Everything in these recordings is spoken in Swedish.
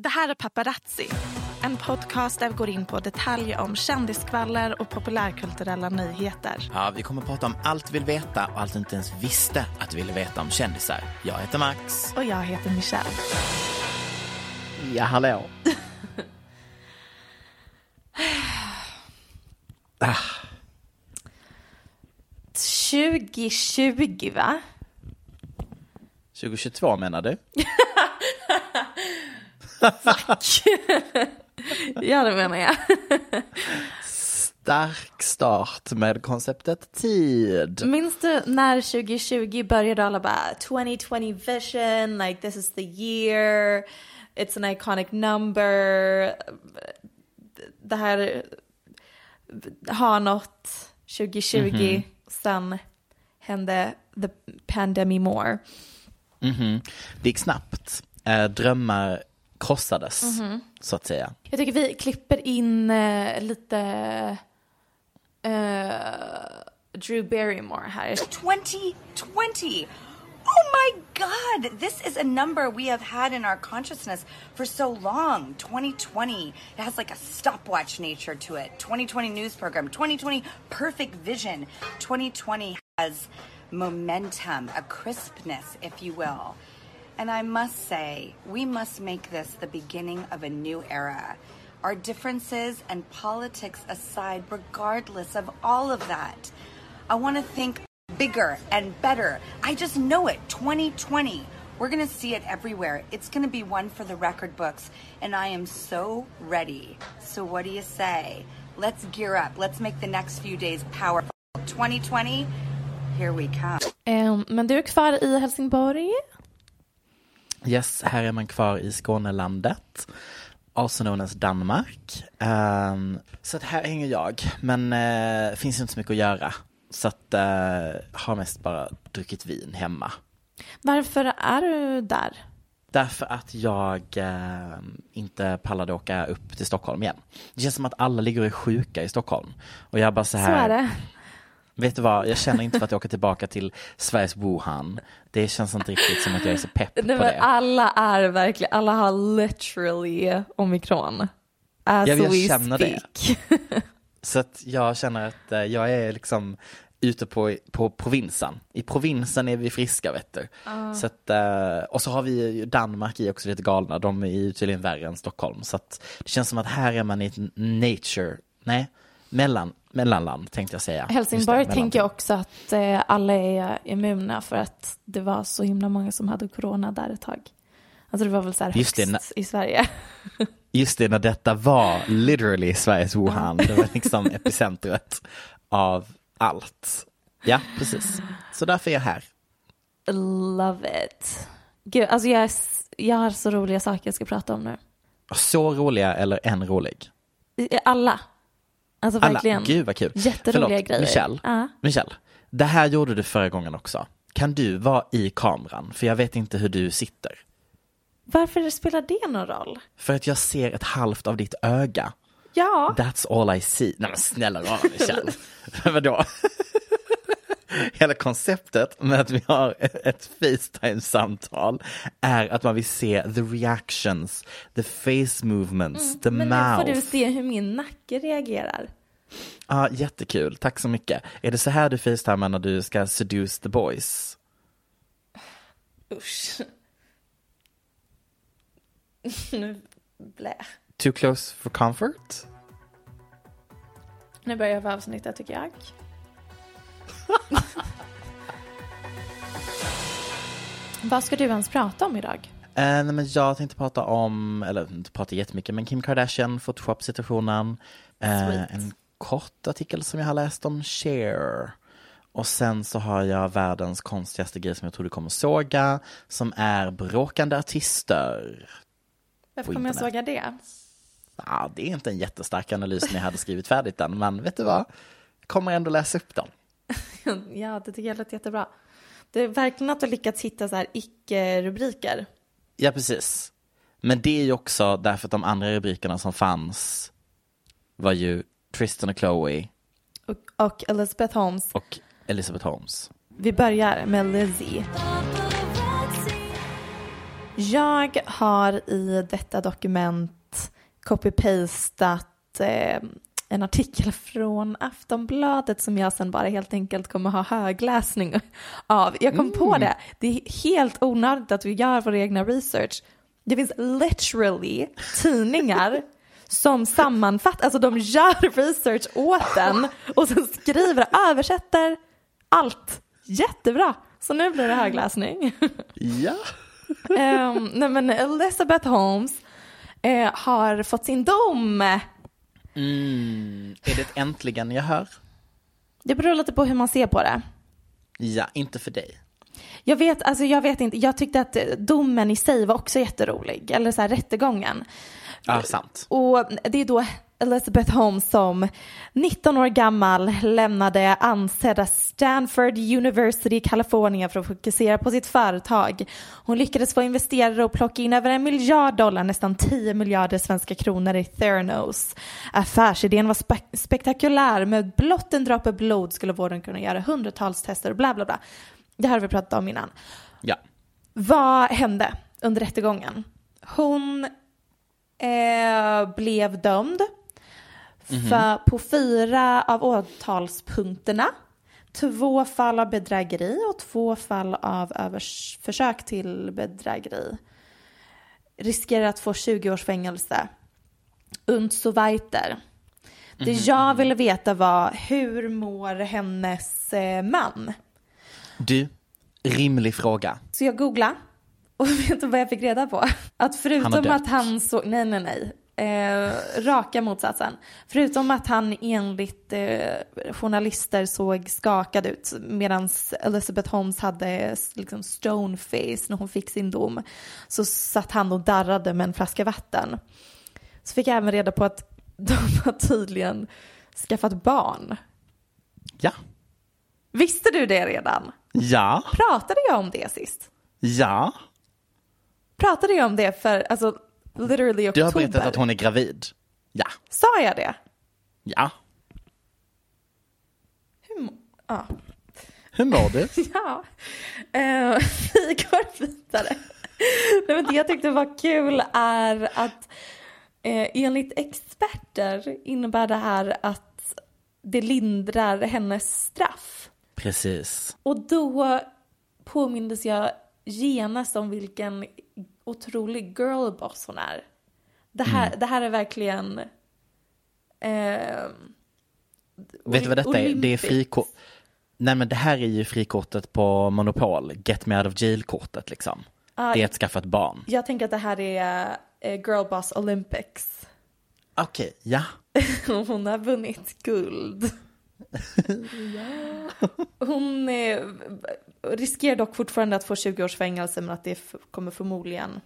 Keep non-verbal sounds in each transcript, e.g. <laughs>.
Det här är Paparazzi, en podcast där vi går in på detaljer om kändiskvaller och populärkulturella nyheter. Ja, vi kommer att prata om allt du vill veta och allt du inte ens visste att du ville veta om kändisar. Jag heter Max. Och jag heter Michelle. Ja, hallå. ah. 2020 va? 2022 menar du? <laughs> <laughs> ja, det menar jag. Stark start med konceptet tid. Minns du när 2020 började alla bara 2020 vision, like this is the year, it's an iconic number. Det här har nått 2020, mm -hmm. sen hände the pandemic more. Mm -hmm. Det gick snabbt. Eh, drömmar krossades, mm -hmm. så att säga. Jag tycker vi klipper in uh, lite uh, Drew Barrymore här. 2020! Oh my God! This is a number we have had in our consciousness for so long. 2020. It has like a stopwatch nature to it. 2020 news program. 2020 perfect vision. 2020 has momentum, a crispness, if you will. And I must say, we must make this the beginning of a new era. Our differences and politics aside, regardless of all of that, I want to think bigger and better. I just know it. 2020. We're going to see it everywhere. It's going to be one for the record books. And I am so ready. So, what do you say? Let's gear up. Let's make the next few days powerful. 2020, here we come. Um, men du är kvar i Helsingborg? Yes, här är man kvar i Skånelandet, also known as Danmark. Um, så att här hänger jag, men uh, finns inte så mycket att göra. Så att uh, har mest bara druckit vin hemma. Varför är du där? Därför att jag uh, inte pallade åka upp till Stockholm igen. Det känns som att alla ligger och är sjuka i Stockholm. Och jag bara så här. Så är det. Vet du vad, jag känner inte för att jag åker tillbaka till Sveriges Wuhan. Det känns inte riktigt som att jag är så pepp Nej, på det. Alla är verkligen, alla har literally omikron. As ja, jag we känner speak. det. <laughs> Så att jag känner att eh, jag är liksom ute på, på provinsen. I provinsen är vi friska vet du. Uh. Så att, eh, och så har vi Danmark i också lite galna, de är ju tydligen värre än Stockholm. Så att det känns som att här är man i ett nature, nej, mellan, mellanland tänkte jag säga. Helsingborg det, tänker jag också att eh, alla är immuna för att det var så himla många som hade corona där ett tag. Alltså det var väl så här högst det, i Sverige. <laughs> Just det, när detta var literally Sveriges Wuhan. Det var liksom <laughs> epicentret av allt. Ja, precis. Så därför är jag här. Love it. Gud, alltså jag, jag har så roliga saker jag ska prata om nu. Så roliga eller en rolig? Alla. Alltså Alla. verkligen. Gud vad kul. Jätteroliga Förlåt, grejer. Michelle, uh. Michelle, Det här gjorde du förra gången också. Kan du vara i kameran? För jag vet inte hur du sitter. Varför spelar det någon roll? För att jag ser ett halvt av ditt öga. Ja, That's all I see. Nej men snälla rara Michelle. <laughs> Vadå? <laughs> Hela konceptet med att vi har ett Facetime-samtal är att man vill se the reactions, the face movements, the men nu mouth. får du se hur min nacke reagerar. Ja, jättekul. Tack så mycket. Är det så här du facetimar när du ska seduce the boys? Usch. <laughs> nu, blä. Too close for comfort? Nu börjar vi avsnittet tycker jag. <laughs> Vad ska du ens prata om idag? Eh, nej, men jag tänkte prata om, eller inte prata jättemycket, men Kim Kardashian, Photoshop-situationen. Eh, en kort artikel som jag har läst om Cher. Och sen så har jag världens konstigaste grej som jag tror du kommer såga, som är bråkande artister. Varför kommer jag såga det? Ja, det är inte en jättestark analys när jag hade skrivit färdigt den, men vet du vad? Jag kommer ändå läsa upp den. <laughs> Ja, det tycker jag låter jättebra. Det är verkligen att du lyckats hitta så här icke-rubriker. Ja, precis. Men det är ju också därför att de andra rubrikerna som fanns var ju Tristan och Chloe Och, och Elizabeth Holmes. och Elizabeth Holmes. Vi börjar med Lizzie. Jag har i detta dokument copy-pastat eh, en artikel från Aftonbladet som jag sen bara helt enkelt kommer ha högläsning av. Jag kom på det, det är helt onödigt att vi gör vår egna research. Det finns literally tidningar som sammanfattar, alltså de gör research åt en och sen skriver, översätter allt. Jättebra. Så nu blir det högläsning. Ja. um, nej men Elizabeth Holmes eh, har fått sin dom. Mm. Är det ett äntligen jag hör? Det beror lite på hur man ser på det. Ja, inte för dig. Jag vet, alltså jag vet inte, jag tyckte att eh, domen i sig var också jätterolig, eller så här rättegången. Ja, sant. Och det är då Elizabeth Holmes som 19 år gammal lämnade ansedda Stanford University i Kalifornien för att fokusera på sitt företag. Hon lyckades få investerare att plocka in över en miljard dollar, nästan 10 miljarder svenska kronor i Theranos. Affärsidén var spe- spektakulär. Med blott en droppe blod skulle vården kunna göra hundratals tester och bla bla bla. Det här har vi pratat om innan. Ja. Vad hände under rättegången? Hon eh, blev dömd för, på fyra av åtalspunkterna. Två fall av bedrägeri och två fall av övers, försök till bedrägeri. Riskerar att få 20 års fängelse. Und so weiter. Det jag ville veta var hur mår hennes eh, man? Du, rimlig fråga. Så jag googlade och <laughs> vet du vad jag fick reda på? Att Han förutom dött. att han såg, nej nej nej, eh, raka motsatsen. Förutom att han enligt eh, journalister såg skakad ut medan Elizabeth Holmes hade liksom stone face när hon fick sin dom så satt han och darrade med en flaska vatten. Så fick jag även reda på att <laughs> de har tydligen skaffat barn. Ja. Visste du det redan? Ja. Pratade jag om det sist? Ja. Pratade jag om det för, alltså, literally i Du har oktober? berättat att hon är gravid. Ja. Sa jag det? Ja. Hur Ja. Hur mår du? <laughs> ja. Eh, <laughs> vi går vidare. Nej, men det jag tyckte var kul är att eh, enligt experter innebär det här att det lindrar hennes straff. Precis. Och då påmindes jag genast om vilken otrolig girlboss hon är. Det här, det här är verkligen... Eh, Vet du vad detta är? Det är frikort. Nej men det här är ju frikortet på Monopol. Get me out of jail-kortet liksom. det är att skaffa ett barn. Jag tänker att det här är eh, Girlboss Olympics. Okej, ja. <laughs> Hon har vunnit guld. <laughs> Hon eh, riskerar dock fortfarande att få 20 års fängelse men att det kommer förmodligen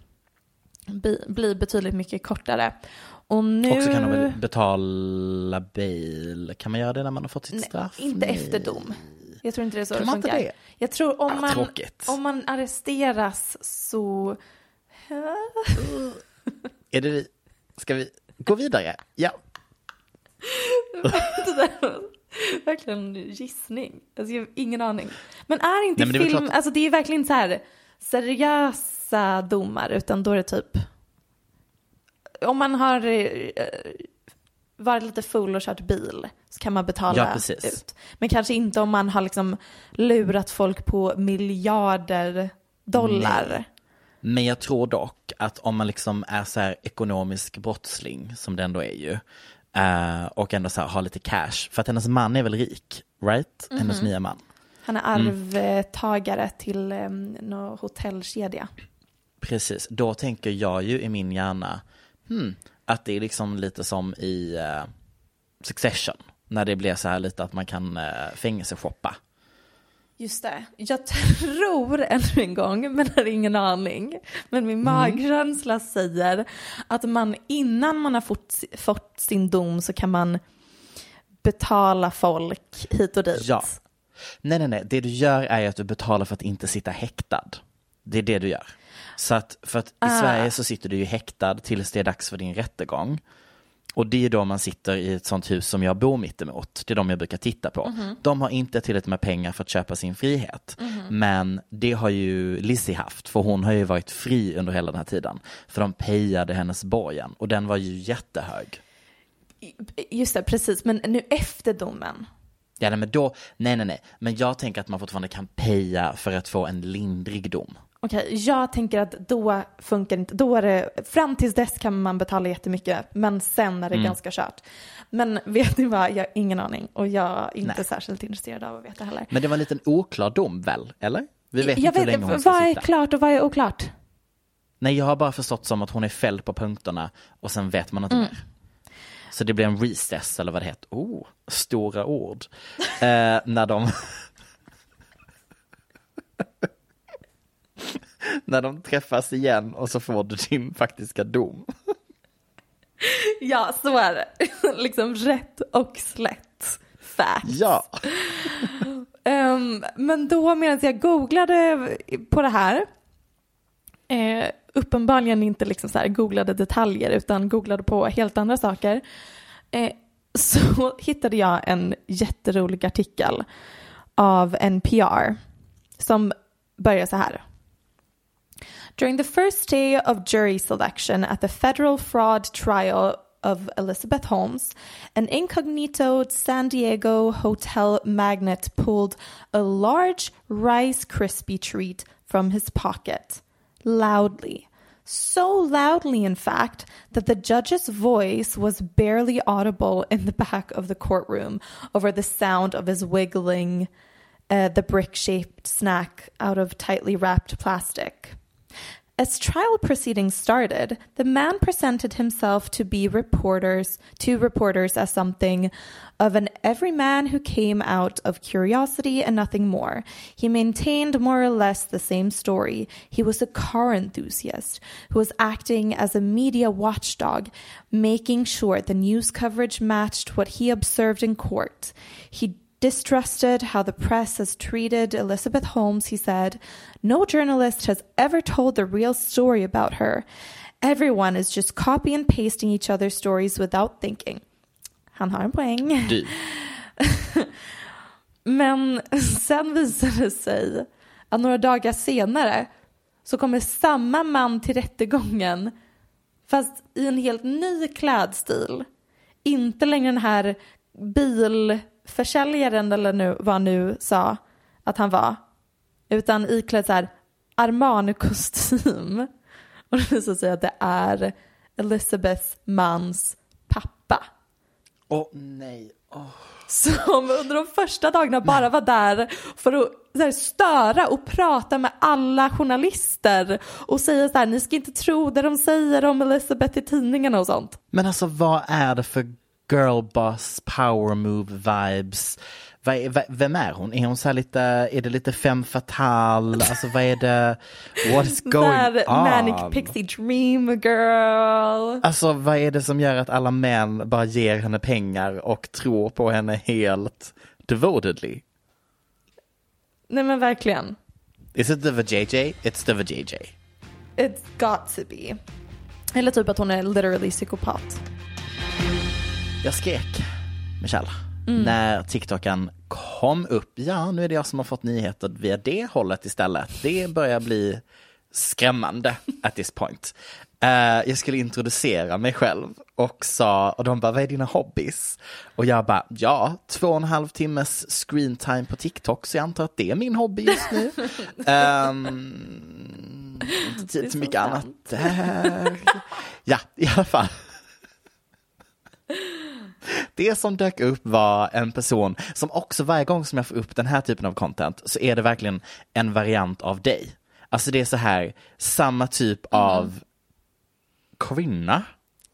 bli, betydligt mycket kortare. Och nu... Och så kan de väl betala bail. Kan man göra det när man har fått sitt Nej, straff? inte Nej. efter dom. Jag tror inte det är så Kan det man inte det? Jag tror om Ah, man, tråkigt. om man arresteras så... Är det vi? Ska vi gå vidare? Ja. <laughs> <laughs> verkligen gissning. Alltså, jag har ingen aning. Men är inte Nej, men det är film, klart- alltså det är verkligen så här seriösa domar utan då är det typ om man har eh, varit lite full och kört bil så kan man betala Ja, ut. Men kanske inte om man har liksom lurat folk på miljarder dollar. Nej. Men jag tror dock att om man liksom är så här ekonomisk brottsling, som det ändå är ju, eh, och ändå så här har lite cash, för att hennes man är väl rik, right? Hennes Mhm. nya man. Han är arvtagare till um, någon hotellkedja. Precis, då tänker jag ju i min hjärna, hmm, att det är liksom lite som i eh, Succession, när det blir så här lite att man kan uh, fängelseshoppa. Just det. Jag tror <laughs> ännu en gång, men har ingen aning. Men min Mm. magkänsla säger att man innan man har fått, fått sin dom så kan man betala folk hit och dit. Ja. Nej, nej, nej. Det du gör är att du betalar för att inte sitta häktad. Det är det du gör. Så att, för att i Ah. Sverige så sitter du ju häktad tills det är dags för din rättegång. Och det är då man sitter i ett sånt hus som jag bor mittemot. Det är de jag brukar titta på. Mhm. De har inte tillräckligt med pengar för att köpa sin frihet. Men det har ju Lizzie haft, för hon har ju varit fri under hela den här tiden. För de pejade hennes borgen och den var ju jättehög. Just det, precis. Men nu efter domen. Ja, nej, men då, nej, nej, nej. Men jag tänker att man fortfarande kan peja för att få en lindrig dom. Okej, jag tänker att då funkar inte, då är det, fram tills dess kan man betala jättemycket, men sen är det Mm. ganska kört. Men <laughs> vet ni vad, jag har ingen aning och jag är inte Nej. särskilt intresserad av att veta heller. Men det var en liten oklar dom väl, eller? Vi vet jag inte hur vet, länge hon ska vad är sitta. klart och vad är oklart? Nej, jag har bara förstått som att hon är fälld på punkterna och sen vet man inte Mm. mer. Så det blir en recess eller vad det heter. Oh, stora ord. eh, när de... <laughs> när de träffas igen och så får du din faktiska dom. Ja, så är det. <laughs> liksom rätt och slätt. Fact. Ja. Ehm, men då medan jag googlade på det här, eh, uppenbarligen inte liksom så här googlade detaljer utan googlade på helt andra saker, eh, så <laughs> hittade jag en jätterolig artikel av NPR som börjar så här. During the first day of jury selection at the federal fraud trial of Elizabeth Holmes, an incognito San Diego hotel magnate pulled a large Rice Krispie treat from his pocket loudly. So loudly, in fact, that the judge's voice was barely audible in the back of the courtroom over the sound of his wiggling uh, the brick shaped snack out of tightly wrapped plastic. As trial proceedings started, the man presented himself to be reporters to reporters as something of an everyman who came out of curiosity and nothing more. He maintained more or less the same story. He was a car enthusiast who was acting as a media watchdog, making sure the news coverage matched what he observed in court. He distrusted how the press has treated Elizabeth Holmes, he said. No journalist has ever told the real story about her. Everyone is just copy and pasting each other's stories without thinking. Han har en poäng. <laughs> Men sen visade det sig att några dagar senare så kommer samma man till rättegången fast i en helt ny klädstil. Inte längre den här bilförsäljaren eller nu, vad han nu sa att han var. Utan iklädd så här Armani-kostym. <laughs> Och det visar sig att det är Elizabeths mans pappa. Åh nej. Åh. Som under de första dagarna bara var där för att här, störa och prata med alla journalister och säga så här, ni ska inte tro det de säger om Elizabeth i tidningarna och sånt. Men alltså vad är det för girlboss power move vibes? V- vem är hon? Är hon så här lite, är det lite femme fatale? Alltså vad är det? What is <laughs> going on? Manic Pixie Dream Girl. Alltså vad är det som gör att alla män bara ger henne pengar och tror på henne helt devotedly? Nej men verkligen. Is it the VJJ? It's the VJJ. It's got to be. Eller typ att hon är literally psykopat. Jag skrek, Michelle, när TikToken kom upp. Ja, nu är det jag som har fått nyheter via det hållet istället. Det börjar bli skrämmande <laughs> at this point. Eh, jag skulle introducera mig själv och sa, och de bara, vad är dina hobbys? Och jag bara, ja, två och en halv timmes screen time på TikTok, så jag antar att det är min hobby just nu. um, <laughs> inte tid till mycket annat där. <laughs> Ja, i alla fall. Det som dök upp var en person som också varje gång som jag får upp den här typen av content så är det verkligen en variant av dig. Alltså det är så här, samma typ av kvinna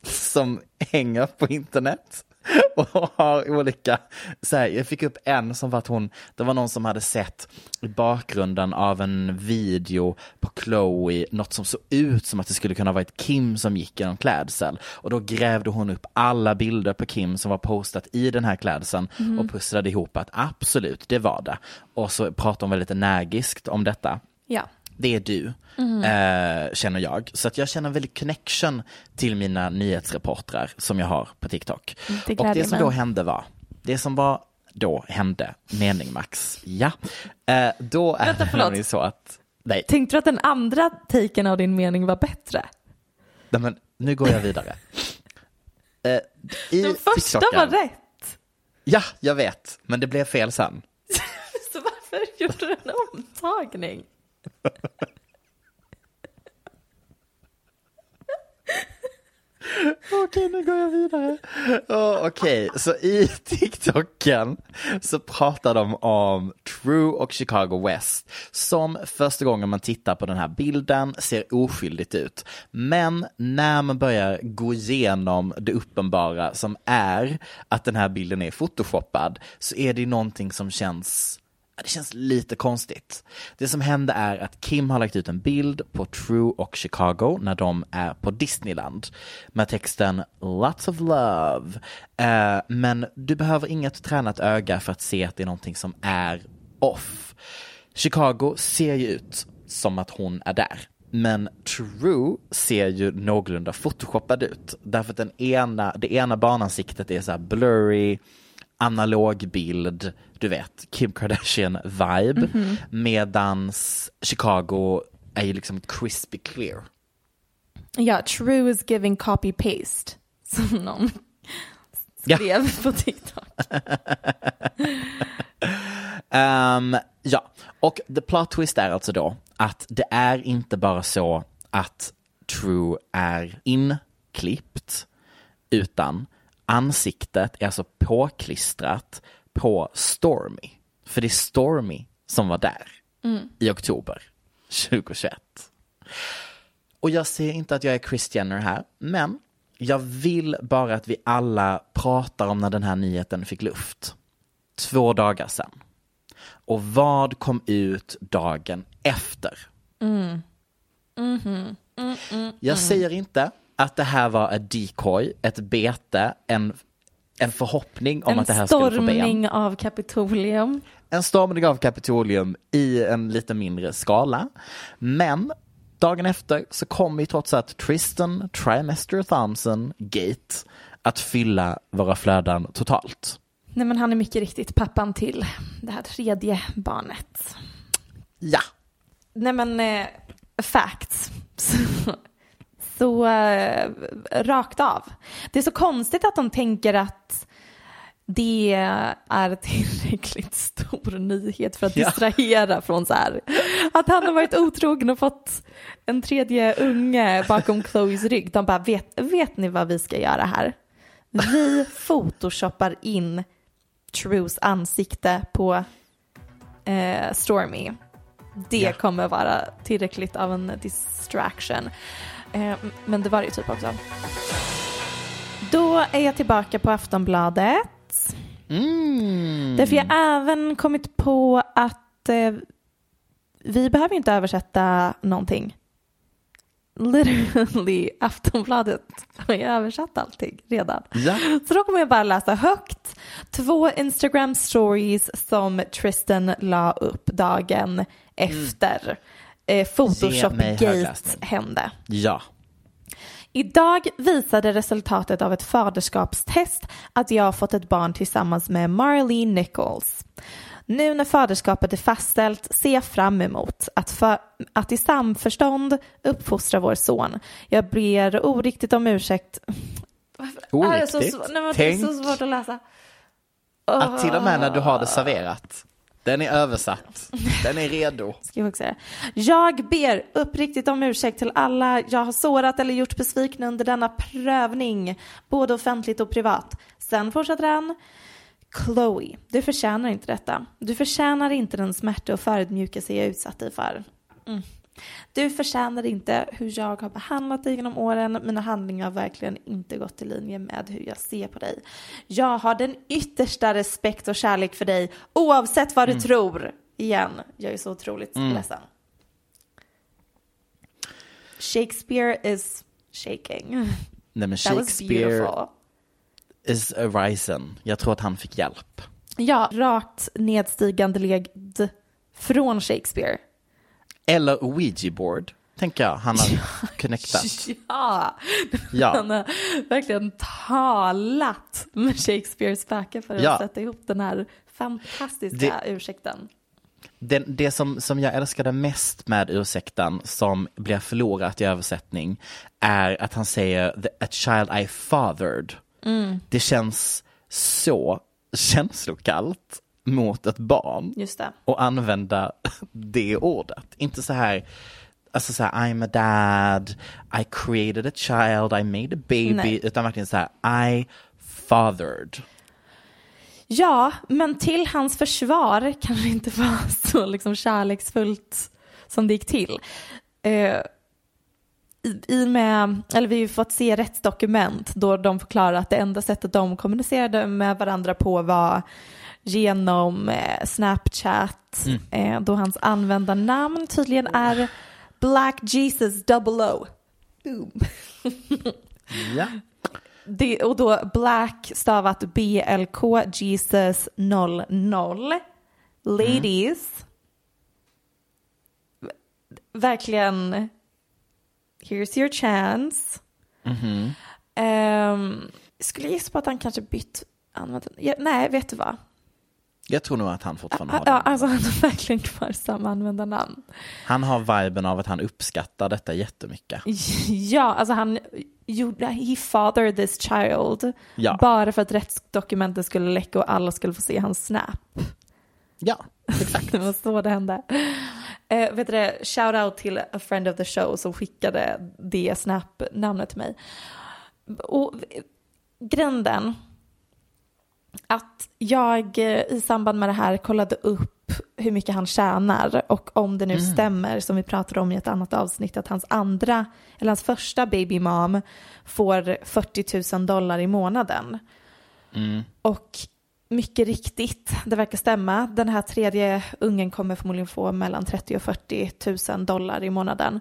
som hänger på internet <laughs> och har olika, så här, jag fick upp en som var att hon, det var någon som hade sett i bakgrunden av en video på Chloe, något som såg ut som att det skulle kunna varit Kim som gick genom klädsel. Och då grävde hon upp alla bilder på Kim som var postat i den här klädseln och pusslade ihop att absolut, det var det. Och så pratade hon väldigt energiskt om detta Ja. Det är du, eh, känner jag. Så att jag känner väldigt connection till mina nyhetsreportrar som jag har på TikTok. Det och det som mig. då hände var, det som var då hände, mening Max, ja. Eh, då är Vänta, det nämligen så att, nej, Tänkte du att den andra taken av din mening var bättre? nej men nu går jag vidare. <laughs> Eh, i Den första TikToken- var rätt. Ja, jag vet, men det blev fel sen. <laughs> Så varför gjorde du en omtagning? <laughs> Okej, nu går jag vidare. Oh, Okej, så i TikToken så pratar de om True och Chicago West som första gången man tittar på den här bilden ser oskyldigt ut. Men när man börjar gå igenom det uppenbara som är att den här bilden är photoshoppad så är det någonting som känns det känns lite konstigt. Det som hände är att Kim har lagt ut en bild på True och Chicago när de är på Disneyland med texten Lots of love. Eh, men du behöver inget tränat öga för att se att det är någonting som är off. Chicago ser ju ut som att hon är där. Men True ser ju någorlunda photoshoppad ut. Därför att den ena, det ena barnansiktet är så här blurry, analog bild, du vet, Kim Kardashian-vibe. Medans Chicago är ju liksom crispy clear. Ja, true is giving copy-paste. <laughs> Som någon Ja. skrev på TikTok. <laughs> Ehm, ja, och the plot twist är alltså då att det är inte bara så att True är inklippt, utan ansiktet är alltså påklistrat på Stormy. För det är Stormy som var där i oktober 2021. Och jag ser inte att jag är Kris Jenner här, men jag vill bara att vi alla pratar om när den här nyheten fick luft. Två dagar sedan. Och vad kom ut dagen efter? jag säger inte att det här var ett decoy, ett bete, en, en förhoppning om en att det här skulle få ben. stormning av Kapitolium. En stormning av Kapitolium i en lite mindre skala. Men dagen efter så kommer ju trots allt Tristan Trimester Thompson Gate att fylla våra flöden totalt. Nej men han är mycket riktigt pappan till det här tredje barnet. Ja, Nej men eh, facts. <laughs> Så, eh, rakt av. Det är så konstigt att de tänker att det är tillräckligt stor nyhet för att Ja. distrahera från så här. Att han har varit otrogen och fått en tredje unge bakom Chloes rygg. De bara, vet, vet ni vad vi ska göra här? Vi photoshoppar in Trues ansikte på eh, Stormy. Det Ja. kommer vara tillräckligt av en distraction. Eh, men det var ju typ också. Då är jag tillbaka på Aftonbladet. mm. Därför jag även kommit på att eh, vi behöver inte översätta någonting. literally Aftonbladet har ju översatt allting redan. Ja. Så då kommer jag bara läsa högt två Instagram stories som Tristan la upp dagen efter eh, Photoshop-gate hände. Ja. Idag visade resultatet av ett faderskapstest att jag har fått ett barn tillsammans med Marlene Nichols. Nu när faderskapet är fastställt ser jag fram emot att, för, att i samförstånd uppfostra vår son. Jag ber oriktigt om ursäkt. <laughs> Varför är det så Oriktigt. Nej, det är så svårt att läsa. att till och med när du har det serverat. Den är översatt. Den är redo. <laughs> Ska jag också säga. Jag ber uppriktigt om ursäkt till alla jag har sårat eller gjort besvikna under denna prövning, både offentligt och privat. Sen fortsätter han. Chloe, du förtjänar inte detta. Du förtjänar inte den smärta och förödmjukelse jag utsatt dig för. Mm. Du förtjänar inte hur jag har behandlat dig genom åren. Mina handlingar har verkligen inte gått i linje med hur jag ser på dig. Jag har den yttersta respekt och kärlek för dig oavsett vad du tror. Igen, jag är så otroligt ledsen. Shakespeare is shaking. Nej men <laughs> Shakespeare is arisen. Jag tror att han fick hjälp. Ja, rakt nedstigande led från Shakespeare. Eller Ouija board, tänker jag. Han har <laughs> connectat. Ja, Ja. <laughs> han har verkligen talat med Shakespeares spöke för att Ja. sätta ihop den här fantastiska Det- ursäkten. Det, det som, som jag älskade mest med ursäkten som blir förlorat i översättning är att han säger "The- a child I fathered. Det känns så känslokallt mot ett barn och använda <laughs> det ordet. Inte så här, alltså så här, I'm a dad, I created a child, I made a baby, Nej. utan verkligen så här, I fathered. Ja, men till hans försvar kan det inte vara <laughs> så liksom kärleksfullt som det gick till. Eh, i, i med, eller vi har ju fått se rättsdokument då de förklarar att det enda sättet de kommunicerade med varandra på var genom eh, Snapchat eh, då hans användarnamn tydligen är Black Jesus double O. Boom. <laughs> Ja. Det, och då Black stavat B-L-K Jesus 00. Ladies. Verkligen. Here's your chance. Ehm, skulle gissa på att han kanske bytt användare. Ja, nej, vet du vad? Jag tror nog att han fortfarande har Ja, det. alltså han har verkligen kvar samma användarnamn. Han har viben av att han uppskattar detta jättemycket. <laughs> Ja, alltså han gjorde, he fathered this child. Ja. Bara för att rättsdokumentet skulle läcka och alla skulle få se hans snap. Ja, <laughs> Det var så det hände. Eh, vet du shout out till a friend of the show som skickade det snap-namnet till mig. Och eh, grunden att jag eh, i samband med det här kollade upp hur mycket han tjänar och om det nu stämmer som vi pratade om i ett annat avsnitt att hans andra, eller hans första baby mom får 40 000 dollar i månaden. Och mycket riktigt, det verkar stämma. Den här tredje ungen kommer förmodligen få mellan 30 och 40 000 dollar i månaden.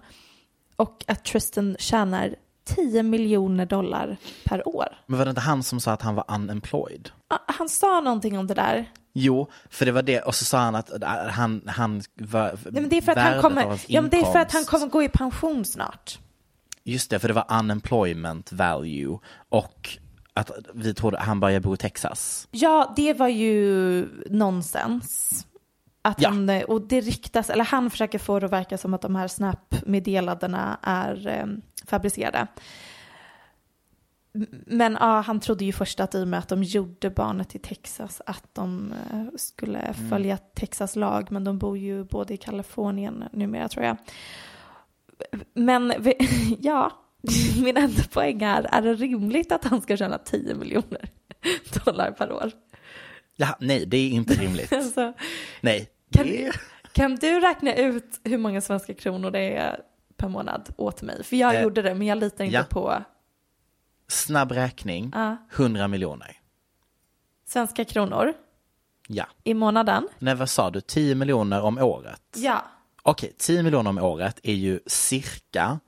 Och att Tristan tjänar 10 miljoner dollar per år. men var det inte han som sa att han var unemployed? Han sa någonting om det där. Jo, för det var det, och så sa han att äh, han, han var, Ja, men det är för att han kommer, ja, men det är för att han kommer gå i pension snart. Just det, för det var unemployment value och att vi trodde han började bo i Texas. Ja, det var ju nonsens. Att Ja. han, och det riktas, eller han försöker få det att verka som att de här Snap-meddelandena är eh, fabricerade. Men ja, han trodde ju först att i och med att de gjorde barnet i Texas att de eh, skulle följa Texas lag, men de bor ju både i Kalifornien numera tror jag. Men <laughs> ja, min enda poäng är, är det rimligt att han ska tjäna 10 miljoner <laughs> dollar per år? Ja, nej, det är inte rimligt. <laughs> Alltså, nej. kan, Det... kan du räkna ut hur många svenska kronor det är per månad åt mig? För jag Eh, gjorde det, men jag litar inte ja. på Snabb räkning, Ja. 100 miljoner. svenska kronor Ja. i månaden. Nej, vad sa du? 10 miljoner om året? Ja, Okej, 10 miljoner om året är ju cirka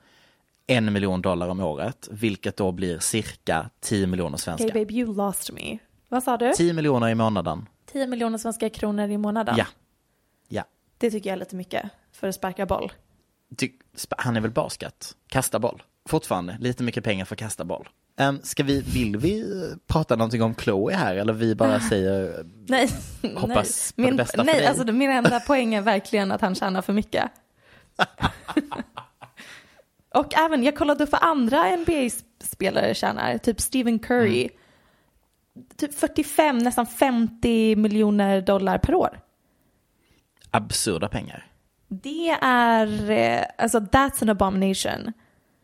en miljon dollar om året, vilket då blir cirka 10 miljoner svenska. Hey babe, you lost me. Vad sa du? 10 miljoner i månaden. 10 miljoner svenska kronor i månaden. Ja. Ja. Det tycker jag är lite mycket för att sparka boll. Ty- han är väl basket? Kasta boll. Fortfarande, lite mycket pengar för att kasta boll. Um, ska vi, vill vi eh, prata någonting om Chloe här eller vi bara säger Nej, Hoppas nej. på det bästa för nej, dig. alltså det- min enda poäng är verkligen att han tjänar för mycket. <laughs> Och även, jag kollade upp vad andra NBA-spelare tjänar, typ Stephen Curry. Mm. Typ 45, nästan 50 miljoner dollar per år. absurda pengar? Det är, eh, alltså that's an abomination.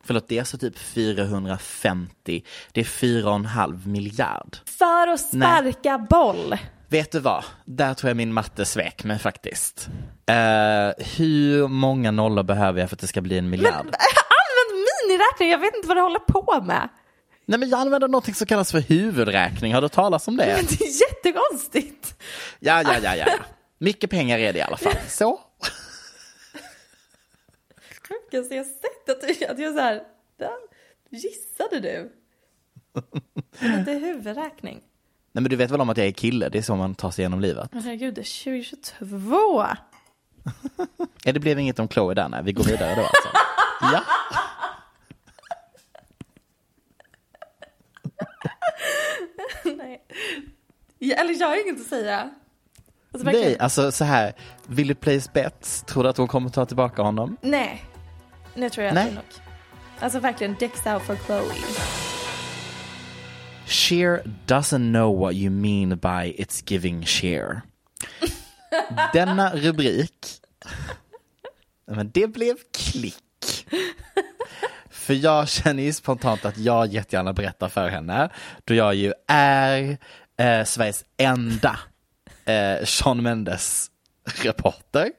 Förlåt, det är alltså typ 450, det är 4,5 miljard. För att sparka boll. Vet du vad? Där tror jag min matte svek mig faktiskt. Eh, hur många nollor behöver jag för att det ska bli en miljard? Använd miniräkning, jag vet inte vad du håller på med. Nej men jag använder något som kallas för huvudräkning, har du talat om det? Men det är jättekonstigt. Ja, ja, ja, ja. Mycket pengar är det i alla fall. <laughs> Så. Sjukaste jag sett att att jag så här, där gissade du. <laughs> Men det är huvudräkning. Nej men du vet väl om att jag är kille, det är så man tar sig igenom livet. Men herregud, det är 2022. <laughs> Ja, det blev inget om Chloe där, nej. Vi går vidare då alltså. Ja. <laughs> Nej. Ja, eller jag har inget att säga. Alltså, verkligen. Nej, alltså så här. Vill du place bets? Tror du att hon kommer ta tillbaka honom? Nej. Nu tror jag Nej. att det är nog. Alltså verkligen, dicks out for Chloe. Cher doesn't know what you mean by it's giving Cher. <laughs> Denna rubrik, men det blev klick. För jag känner ju spontant att jag jättegärna berättar för henne, då jag ju är eh, Sveriges enda eh, Sean Mendes reporter.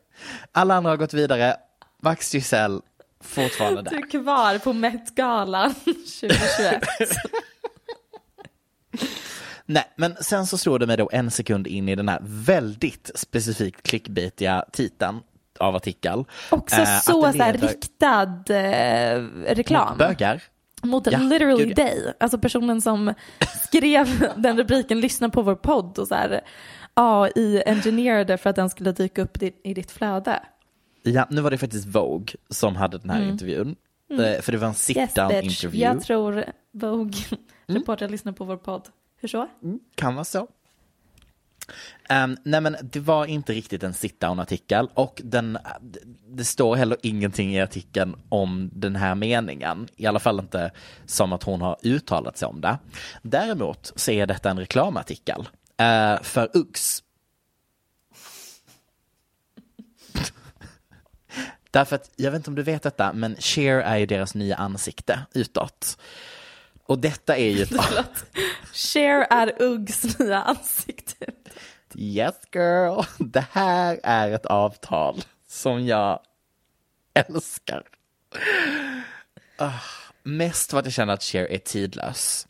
Alla andra har gått vidare, Max Giselle fortfarande där. Du är kvar på Met-galan 2021. Nej, men sen så slår det mig då en sekund in i den här väldigt specifikt clickbaitiga titeln av artikel. Också Eh, så, så här, riktad eh, reklam. Bögar. Mot Ja, literally gud, dig. Alltså personen som skrev <laughs> den rubriken, lyssna på vår podd och så här AI-engineerade för att den skulle dyka upp i, ditt flöde. Ja, nu var det faktiskt Vogue som hade den här intervjun. Eh, För det var en Mm. Yes sit-down bitch, intervju. jag tror Vogue Mm. lyssnar på vår podd. Hur så? Kan vara så. Um, nej men det var inte riktigt en sit-down artikel och den, det står heller ingenting i artikeln om den här meningen. I alla fall inte som att hon har uttalat sig om det. Däremot så är detta en reklamartikel uh, för Uggs. <laughs> Därför att, jag vet inte om du vet detta, men Cher är ju deras nya ansikte utåt. Och detta är ju... <laughs> Cher är Uggs nya ansikte. Yes girl, det här är ett avtal som jag älskar. Ah, mest för att jag känner att Cher är tidlös.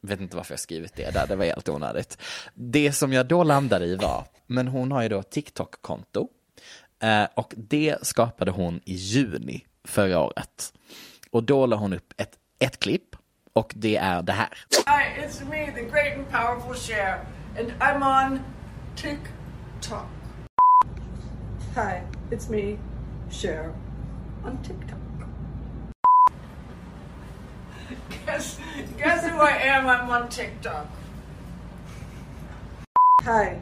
Vet inte varför jag skrivit det där, det var helt onödigt. Det som jag då landade i var, men hon har ju då TikTok-konto. Eh, och det skapade hon i juni förra året. Och då la hon upp ett, ett klipp och det är det här. Hi, it's me, the great and powerful Cher, and I'm on TikTok. Hi, it's me, Cher, on TikTok. Guess, guess who I am? I'm on TikTok. Hi.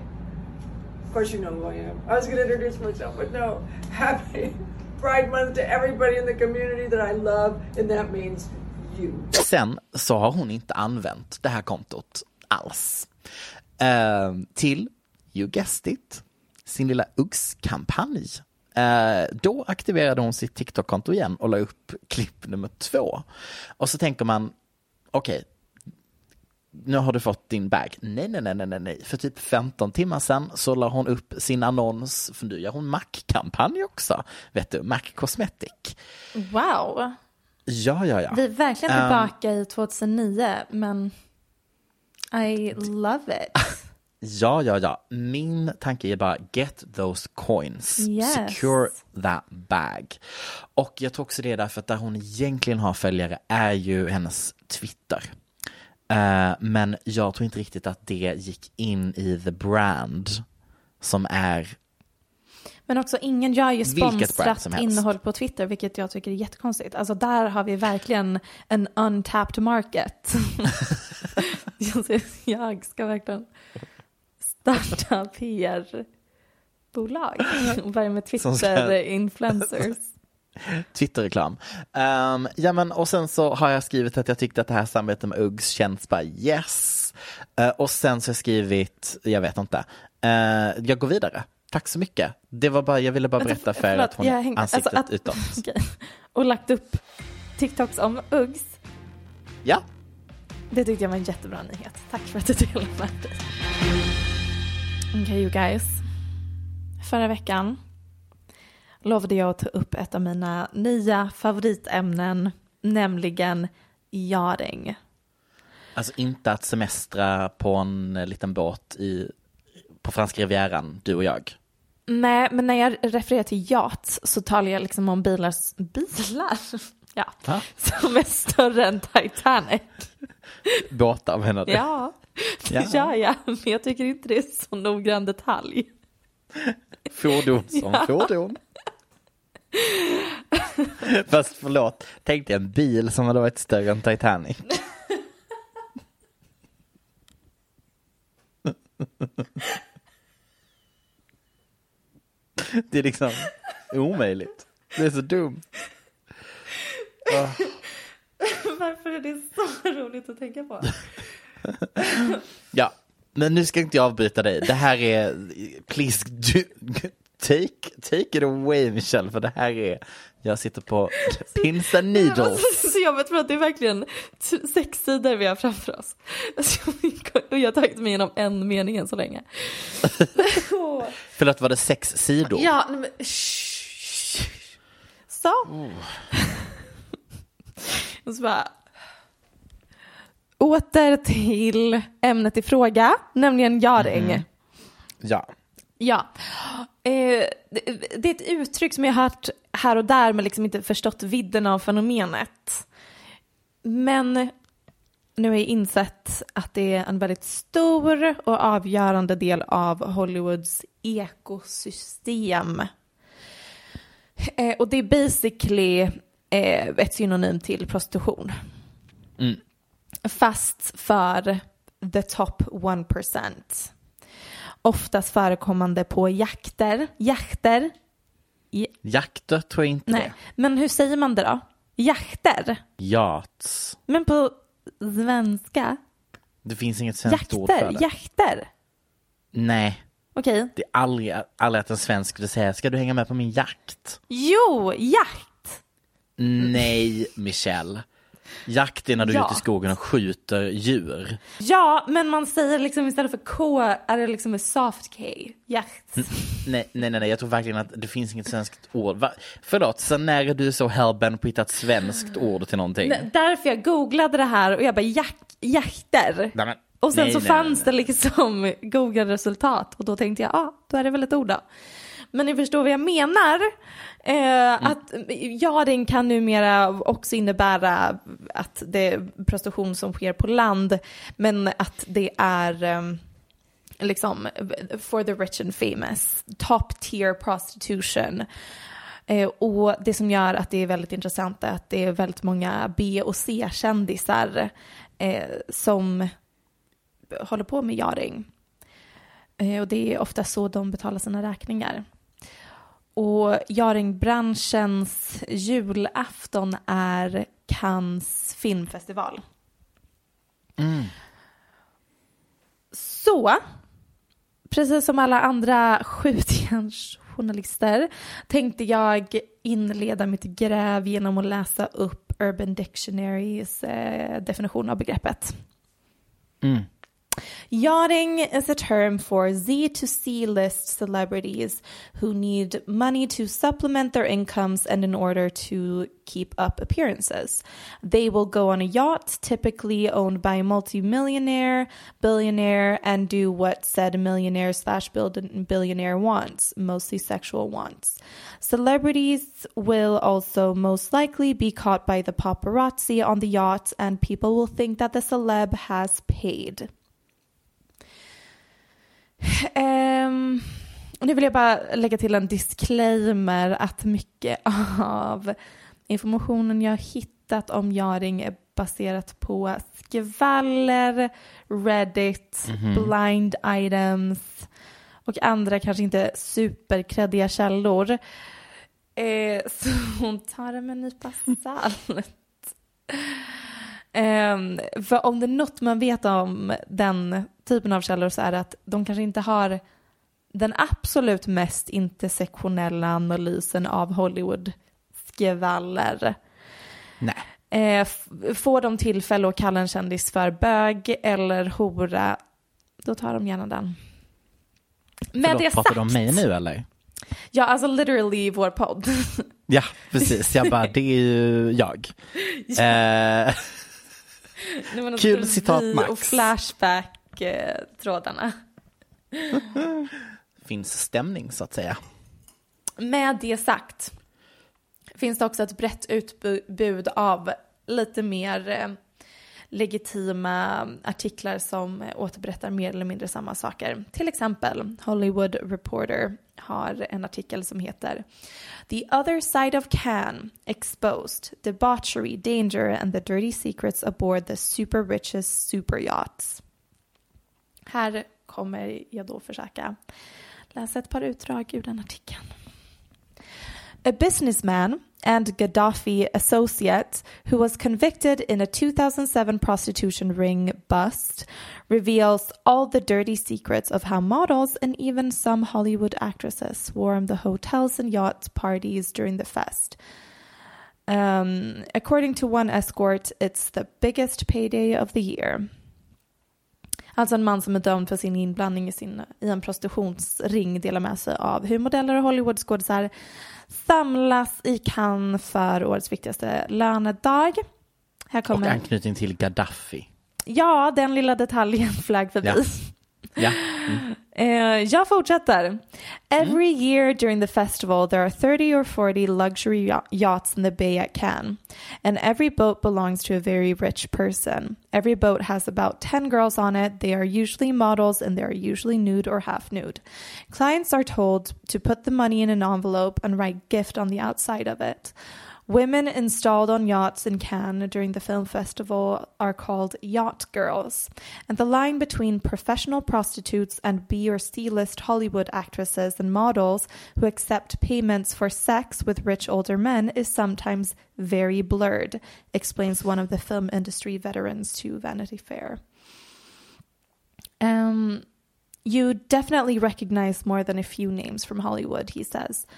Of course you know who I am. I was going to introduce myself, but no. Happy <laughs> Pride Month to everybody in the community that I love, and that means. Sen så har hon inte använt det här kontot alls. Uh, till, you guessed it, sin lilla Uggs-kampanj. Uh, då aktiverade hon sitt TikTok-konto igen och la upp klipp nummer två. Och så tänker man, okej, nu har du fått din bag. Nej, nej, nej, nej, nej, nej. För typ 15 timmar sedan så la hon upp sin annons, för nu gör hon Mac-kampanj också. Vet du, Mac Cosmetic. Wow. Ja, ja, ja. Vi är verkligen tillbaka i 2009, men I love it. <laughs> Ja, ja, ja. Min tanke är bara get those coins. Yes. Secure that bag. Och jag tror också det är därför att där hon egentligen har följare är ju hennes Twitter. Eh, men jag tror inte riktigt att det gick in i the brand som är Men också ingen gör ju sponsrat innehåll på Twitter, vilket jag tycker är jättekonstigt. Alltså där har vi verkligen en untapped market. <laughs> <laughs> jag, ska verkligen starta PR-bolag och börja med Twitter-influencers. Twitterreklam. Um, ja men och sen så har jag skrivit att jag tyckte att det här samarbetet med Uggs känns bara yes. Eh, och sen så har jag skrivit, jag vet inte, Eh, jag går vidare. Tack så mycket. Det var bara, jag ville bara berätta för er att hon är ansiktet alltså att- utåt. <laughs> Okej. Och lagt upp TikToks om Uggs. Ja, Det tyckte jag var en jättebra nyhet. Tack för att du delade med dig. Okej you guys. Förra veckan lovade jag att ta upp ett av mina nya favoritämnen, nämligen jaring. alltså inte att semestra på en liten båt i, på franska rivieran, du och jag. Nej, men när jag refererar till yacht så talar jag liksom om bilar, bilar? <laughs> Ja, Va? som är större än Titanic. <laughs> Båtar menar du? Ja, det <laughs> Ja. gör jag, men jag tycker inte det är så noggrann detalj. Fordon som Ja. fordon. Fast förlåt, tänk dig en bil som hade varit större än Titanic. <laughs> Det är liksom omöjligt. Det är så dumt. <laughs> Varför är det så roligt att tänka på? Ja, men nu ska inte jag avbryta dig. Det här är, please, do, take, take it away Michelle, för det här är, jag sitter på pins and <laughs> needles. Så jag tror att det är verkligen sex sidor vi har framför oss. Alltså, Och jag har tagit mig igenom en mening än så länge. Förlåt, var det sex sidor? Ja, men... Så. <laughs> Och så bara... Åter till ämnet i fråga, nämligen jaring. Ja. Ja. Eh, det, det är ett uttryck som jag har hört här och där men liksom inte förstått vidden av fenomenet. Men nu har jag insett att det är en väldigt stor och avgörande del av Hollywoods ekosystem. Eh, och det är basically eh, ett synonym till prostitution. Fast för the top 1%. Oftast förekommande på jakter. Jakter? Jakter tror jag inte Nej, det. men hur säger man det då? Jakter? Yachts. Men på svenska? Det finns inget svenskt ord för det. Jakter? Nej, Okej. det är aldrig, aldrig att en svensk skulle säga, ska du hänga med på min jakt? Jo, jakt! Nej, Michelle. Jakt är när du är Ja. ute i skogen och skjuter djur. Ja, men man säger liksom istället för K är det liksom med soft K. Jakt. Nej, nej, nej, nej, jag tror verkligen att det finns inget svenskt ord. Va? Förlåt, sen när är du så hellbent på att hitta ett svenskt ord till någonting? D- Därför jag googlade det här och jag bara jak jakter. Nej, men- Och sen nej, så nej, fanns nej, det liksom <laughs> Google-resultat och då tänkte jag, ja, ah, då är det väl ett ord då. Men ni förstår vad jag menar. Eh, Att jaring kan numera också innebära att det är prostitution som sker på land, men att det är eh, liksom for the rich and famous, top tier prostitution. Eh, och det som gör att det är väldigt intressant är att det är väldigt många B och C-kändisar eh, som håller på med jaring. Eh, och det är ofta så de betalar sina räkningar. Och jaringbranschens julafton är Cannes filmfestival. Så, precis som alla andra skjutjärnsjournalister tänkte jag inleda mitt gräv genom att läsa upp Urban Dictionaries eh, definition av begreppet. Yachting is a term for Z to C list celebrities who need money to supplement their incomes and in order to keep up appearances. They will go on a yacht, typically owned by a multimillionaire, billionaire, and do what said millionaire slash billionaire wants, mostly sexual wants. Celebrities will also most likely be caught by the paparazzi on the yacht, and people will think that the celeb has paid. Um, nu vill jag bara lägga till en disclaimer att mycket av informationen jag hittat om Jaring är baserat på skvaller, Reddit, Mhm. blind items och andra kanske inte superkreddiga källor. Eh, <laughs> så hon tar det med en nypa salt. Ehm, för om det är något man vet om den typen av källor så är det att de kanske inte har den absolut mest intersektionella analysen av Hollywood-skvaller. Nej. Eh, får de tillfälle att kalla en kändis för bög eller hora, då tar de gärna den. Med Förlåt, det pratar du om mig nu eller? Ja, alltså literally vår podd. <laughs> Ja, precis. Jag bara, det är ju jag. <laughs> Eh, Nu var det Kul citat, Max. Och Flashback-trådarna. <laughs> finns stämning så att säga. Med det sagt finns det också ett brett utbud av lite mer eh, legitima artiklar som återberättar mer eller mindre samma saker. Till exempel Hollywood Reporter har en artikel som heter The other side of Cannes exposed debauchery, danger and the dirty secrets aboard the super richest super yachts. Här kommer jag då försöka läsa ett par utdrag ur den artikeln. A businessman and Gaddafi associate who was convicted in a 2007 prostitution ring bust reveals all the dirty secrets of how models and even some Hollywood actresses swarm the hotels and yacht parties during the fest. Um, according to one escort, it's the biggest payday of the year. Alltså en man som är dömd för sin inblandning i, sin, i en prostitutionsring delar med sig av hur modeller och Hollywoodskådisar samlas i Cannes för årets viktigaste lönedag. Här Och kommer... anknytning till Gaddafi. Ja, den lilla detaljen <laughs> flög förbi. Ja. Ja. Mm. <laughs> Eh, jag fortsätter. Every year during the festival there are 30 or 40 luxury yachts in the bay at Cannes. And every boat belongs to a very rich person. Every boat has about 10 girls on it. They are usually models and they are usually nude or half nude. Clients are told to put the money in an envelope and write gift on the outside of it. Women installed on yachts in Cannes during the film festival are called yacht girls, and the line between professional prostitutes and B or C list Hollywood actresses and models who accept payments for sex with rich older men is sometimes very blurred, explains one of the film industry veterans to Vanity Fair. Um, you definitely recognize more than a few names from Hollywood, he says.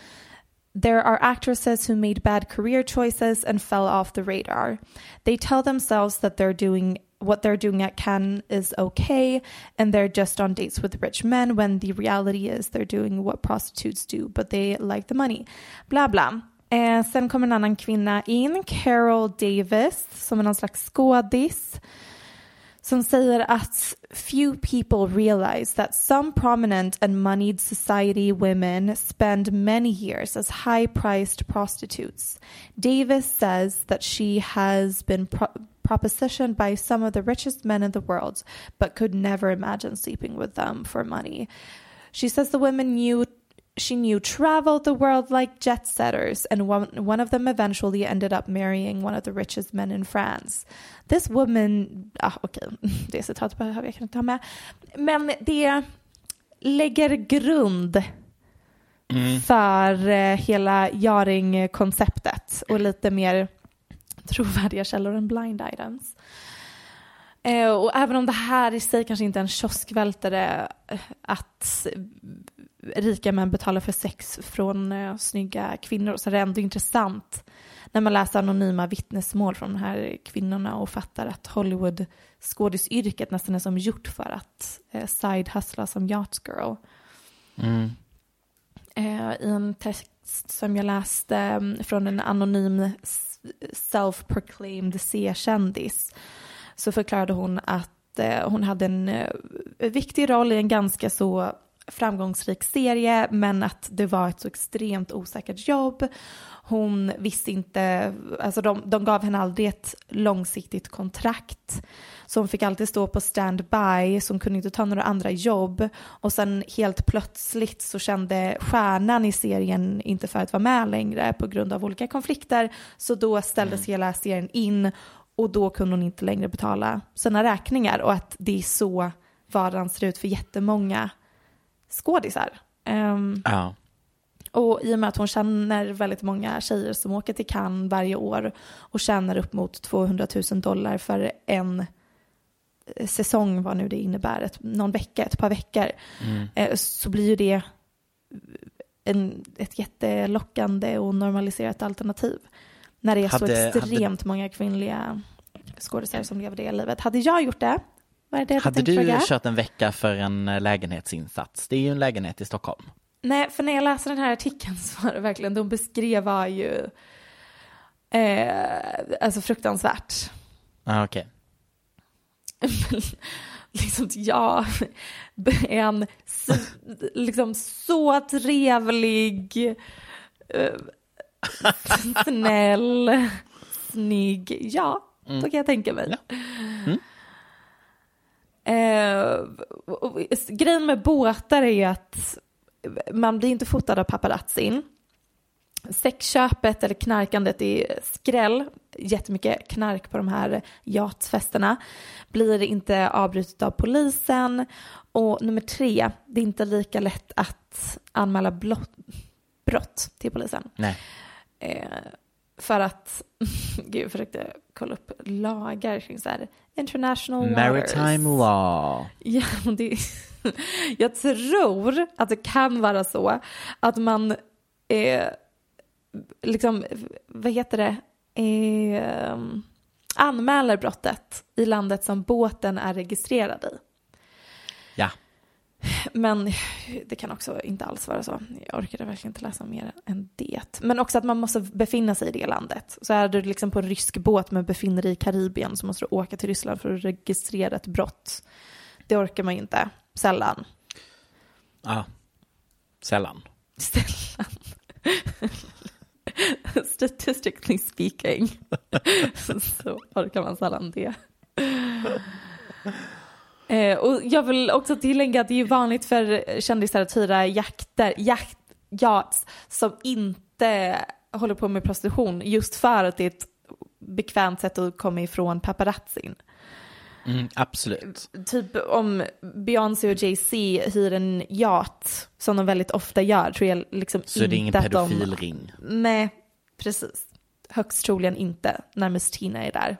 There are actresses who made bad career choices and fell off the radar. They tell themselves that they're doing what they're doing at Cannes is okay and they're just on dates with rich men when the reality is they're doing what prostitutes do but they like the money. Bla bla. Eh, sen kommer en annan kvinna in, Carol Davis, som är någon slags skådis som säger att few people realize that some prominent and moneyed society women spend many years as high-priced prostitutes. Davis says that she has been pro- propositioned by some of the richest men in the world, but could never imagine sleeping with them for money. She says the women knew she knew traveled the world like jet setters, and one, one of them eventually ended up marrying one of the richest men in France. This woman, ah, okej, <laughs> det citatet behöver jag inte ha med, men det lägger grund för eh, hela Jaring-konceptet och lite mer trovärdiga källor än blind items. Eh, och även om det här i sig kanske inte är en kioskvältare eh, att rika män betalar för sex från eh, snygga kvinnor så är det ändå intressant när man läser anonyma vittnesmål från de här kvinnorna och fattar att Hollywood skådisyrket nästan är som gjort för att eh, side-hustla som yacht girl. Mm. Eh, I en text som jag läste mm, från en anonym self-proclaimed C-kändis så förklarade hon att eh, hon hade en eh, viktig roll i en ganska så framgångsrik serie men att det var ett så extremt osäkert jobb. Hon visste inte, alltså de, de gav henne aldrig ett långsiktigt kontrakt. Så hon fick alltid stå på standby, så hon kunde inte ta några andra jobb. Och sen helt plötsligt så kände stjärnan i serien inte för att vara med längre på grund av olika konflikter. Så då ställdes hela serien in och då kunde hon inte längre betala sina räkningar. Och att det är så vardagen ser ut för jättemånga skådisar. Ehm, Ja. och i och med att hon känner väldigt många tjejer som åker till Cannes varje år och tjänar upp mot 200 000 dollar för en eh, säsong, vad nu det innebär, ett, någon vecka, ett par veckor, eh, så blir ju det en, ett jättelockande och normaliserat alternativ. När det är så Hade- extremt många kvinnliga skådespelare som lever det livet. Hade jag gjort det? Vad är det jag Hade du fråga? kört en vecka för en eh, lägenhetsinsats? Det är ju en lägenhet i Stockholm. Nej, för när jag läste den här artikeln <laughs> så var det verkligen, de beskrev var ju eh, alltså fruktansvärt. Ah, Okej. <laughs> liksom, ja, <laughs> en s- liksom så trevlig, eh, snäll, snygg, ja, då kan jag tänka mig. Eh, och- grejen med båtar är ju att man blir inte fotad av paparazzin. Sexköpet eller knarkandet är skräll. Jättemycket knark på de här yachtfesterna. Blir inte avbrutet av polisen. Och nummer tre, det är inte lika lätt att anmäla blott, brott till polisen. Nej. Eh, för att, <laughs> gud jag försökte kolla upp lagar kring så här international waters. Maritime law. Ja, det, <laughs> jag tror att det kan vara så att man eh, liksom, vad heter det, eh, anmäler brottet i landet som båten är registrerad i. Men det kan också inte alls vara så. Jag orkade verkligen inte läsa mer än det. Men också att man måste befinna sig i det landet. Så är du liksom på en rysk båt men befinner dig i Karibien så måste du åka till Ryssland för att registrera ett brott. Det orkar man ju inte. Sällan. Ja. Sällan. Sällan. <laughs> Statistically speaking <laughs> så orkar man sällan det. Eh, och jag vill också tillägga att det är vanligt för kändisar att hyra jakter, jakt, yachts som inte håller på med prostitution just för att det är ett bekvämt sätt att komma ifrån paparazzin. Mm, absolut. Typ om Beyoncé och Jay-Z hyr en yacht, som de väldigt ofta gör, tror jag liksom Så är det ingen inte att de... pedofilring. Nej, precis. Högst troligen inte, när Miss Tina är där.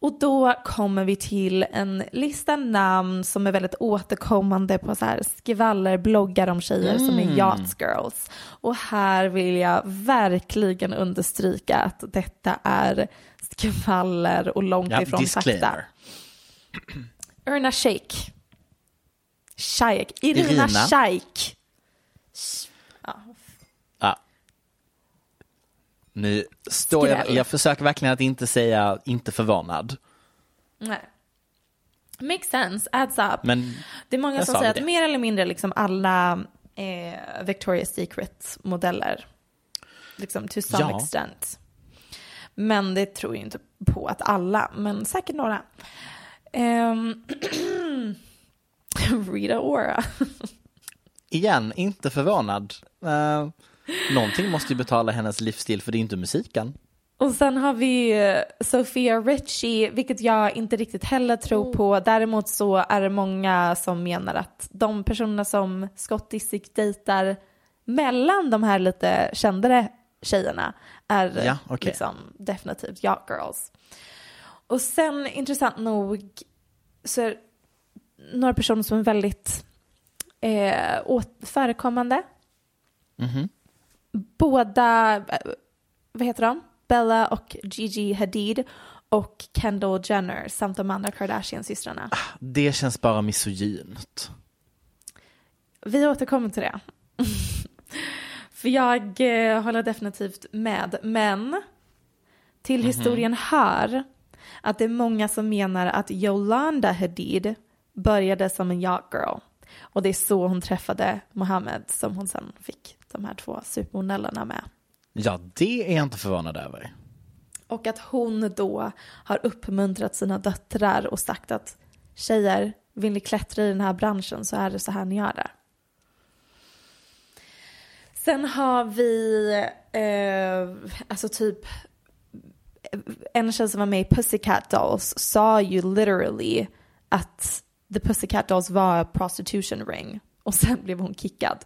Och då kommer vi till en lista namn som är väldigt återkommande på så här skvallerbloggar om tjejer som är yacht girls. Och här vill jag verkligen understryka att detta är skvaller och långt Ja, ifrån fakta. disclaimer. Irina Shayk. Shayk. Irina, Irina. Shayk. Ja. Nu står jag, jag försöker verkligen att inte säga inte förvånad. Nej. Makes sense, adds up. Men det är många som säger det. att mer eller mindre liksom alla eh, Victoria's Secret-modeller, liksom to some Ja. extent. Men det tror jag inte på att alla, men säkert några. Ehm, <clears throat> Rita Ora. <laughs> igen, inte förvånad. Uh, någonting måste ju betala hennes livsstil för det är inte musiken. Och sen har vi eh, Sofia Richie, vilket jag inte riktigt heller tror på. Däremot så är det många som menar att de personerna som Scott Disick dejtar mellan de här lite kändare tjejerna är Ja, okej. liksom definitivt yacht girls. Och sen intressant nog så är några personer som är väldigt eh, åt, förekommande. Båda, eh, vad heter de? Bella och Gigi Hadid och Kendall Jenner samt de andra Kardashian-systrarna. Det känns bara misogynt. Vi återkommer till det. <laughs> För jag eh, håller definitivt med. Men till historien hör att det är många som menar att Yolanda Hadid började som en yacht girl. Och det är så hon träffade Mohammed som hon sen fick de här två supermodellerna med. Ja, det är jag inte förvånad över. Och att hon då har uppmuntrat sina döttrar och sagt att tjejer, vill ni klättra i den här branschen så är det så här ni gör det. Sen har vi, eh, alltså typ, en tjej som var med i Pussycat Dolls sa ju literally att The Pussycat Dolls var prostitution ring. Och sen blev hon kickad.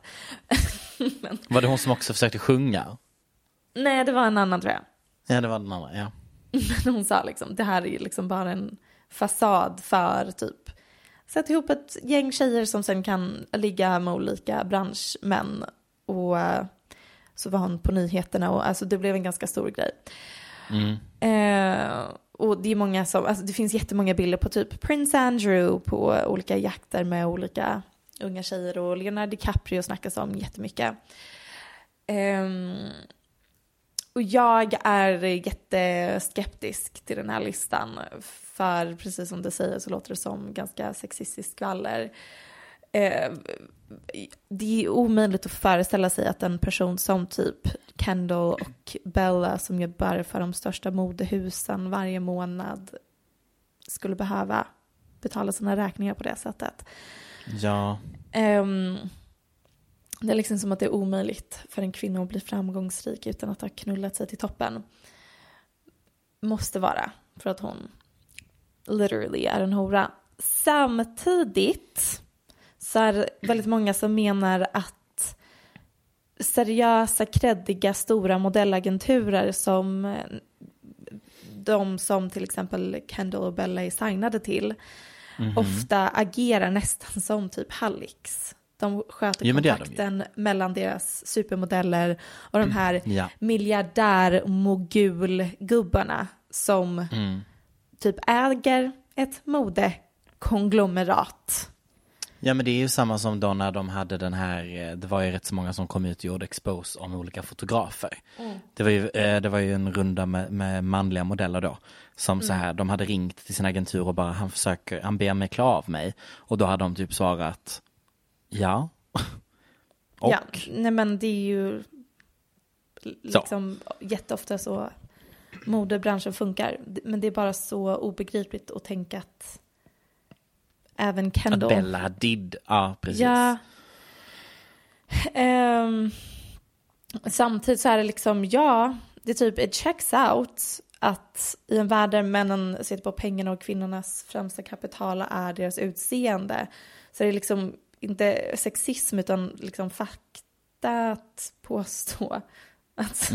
<laughs> Men, Var det hon som också försökte sjunga? nej, det var en annan tror jag. Ja, det var den andra, ja. Men <laughs> hon sa liksom, det här är liksom bara en fasad för typ sätta ihop ett gäng tjejer som sen kan ligga med olika branschmän. Och eh, så var hon på nyheterna och alltså det blev en ganska stor grej. Eh, och det är många som, alltså det finns jättemånga bilder på typ Prince Andrew på olika jakter med olika unga tjejer och Leonardo DiCaprio snackas om jättemycket. Um, och jag är jätteskeptisk till den här listan. För precis som du säger så låter det som ganska sexistiskt skvaller. Eh, det är omöjligt att föreställa sig att en person som typ Kendall och Bella som jobbar för de största modehusen varje månad skulle behöva betala sina räkningar på det sättet. Ja, Ehm, det är liksom som att det är omöjligt för en kvinna att bli framgångsrik utan att ha knullat sig till toppen. Måste vara för att hon literally är en hora. Samtidigt det väldigt många som menar att seriösa, kreddiga, stora modellagenturer som eh, de som till exempel Kendall och Bella är signade till ofta agerar nästan som typ hallix. De sköter Jo, är de kontakten mellan deras supermodeller och de här ja. miljardär-mogulgubbarna som Mm. typ äger ett modekonglomerat. Ja men det är ju samma som då när de hade den här, eh, det var ju rätt så många som kom ut och gjorde expose om olika fotografer. Det, var ju, eh, det var ju en runda med, med manliga modeller då. Som så här, de hade ringt till sin agentur och bara han försöker, han ber mig klä av mig. Och då hade de typ svarat ja. <laughs> och Ja, nej men det är ju liksom jätteofta så modebranschen funkar. Men det är bara så obegripligt att tänka att även att Kendall... Bella Hadid, ja precis. Ja. Ehm, samtidigt så är det liksom, ja, det är typ it checks out att i en värld där männen sitter på pengarna och kvinnornas främsta kapital är deras utseende så är det liksom inte sexism utan liksom fakta att påstå att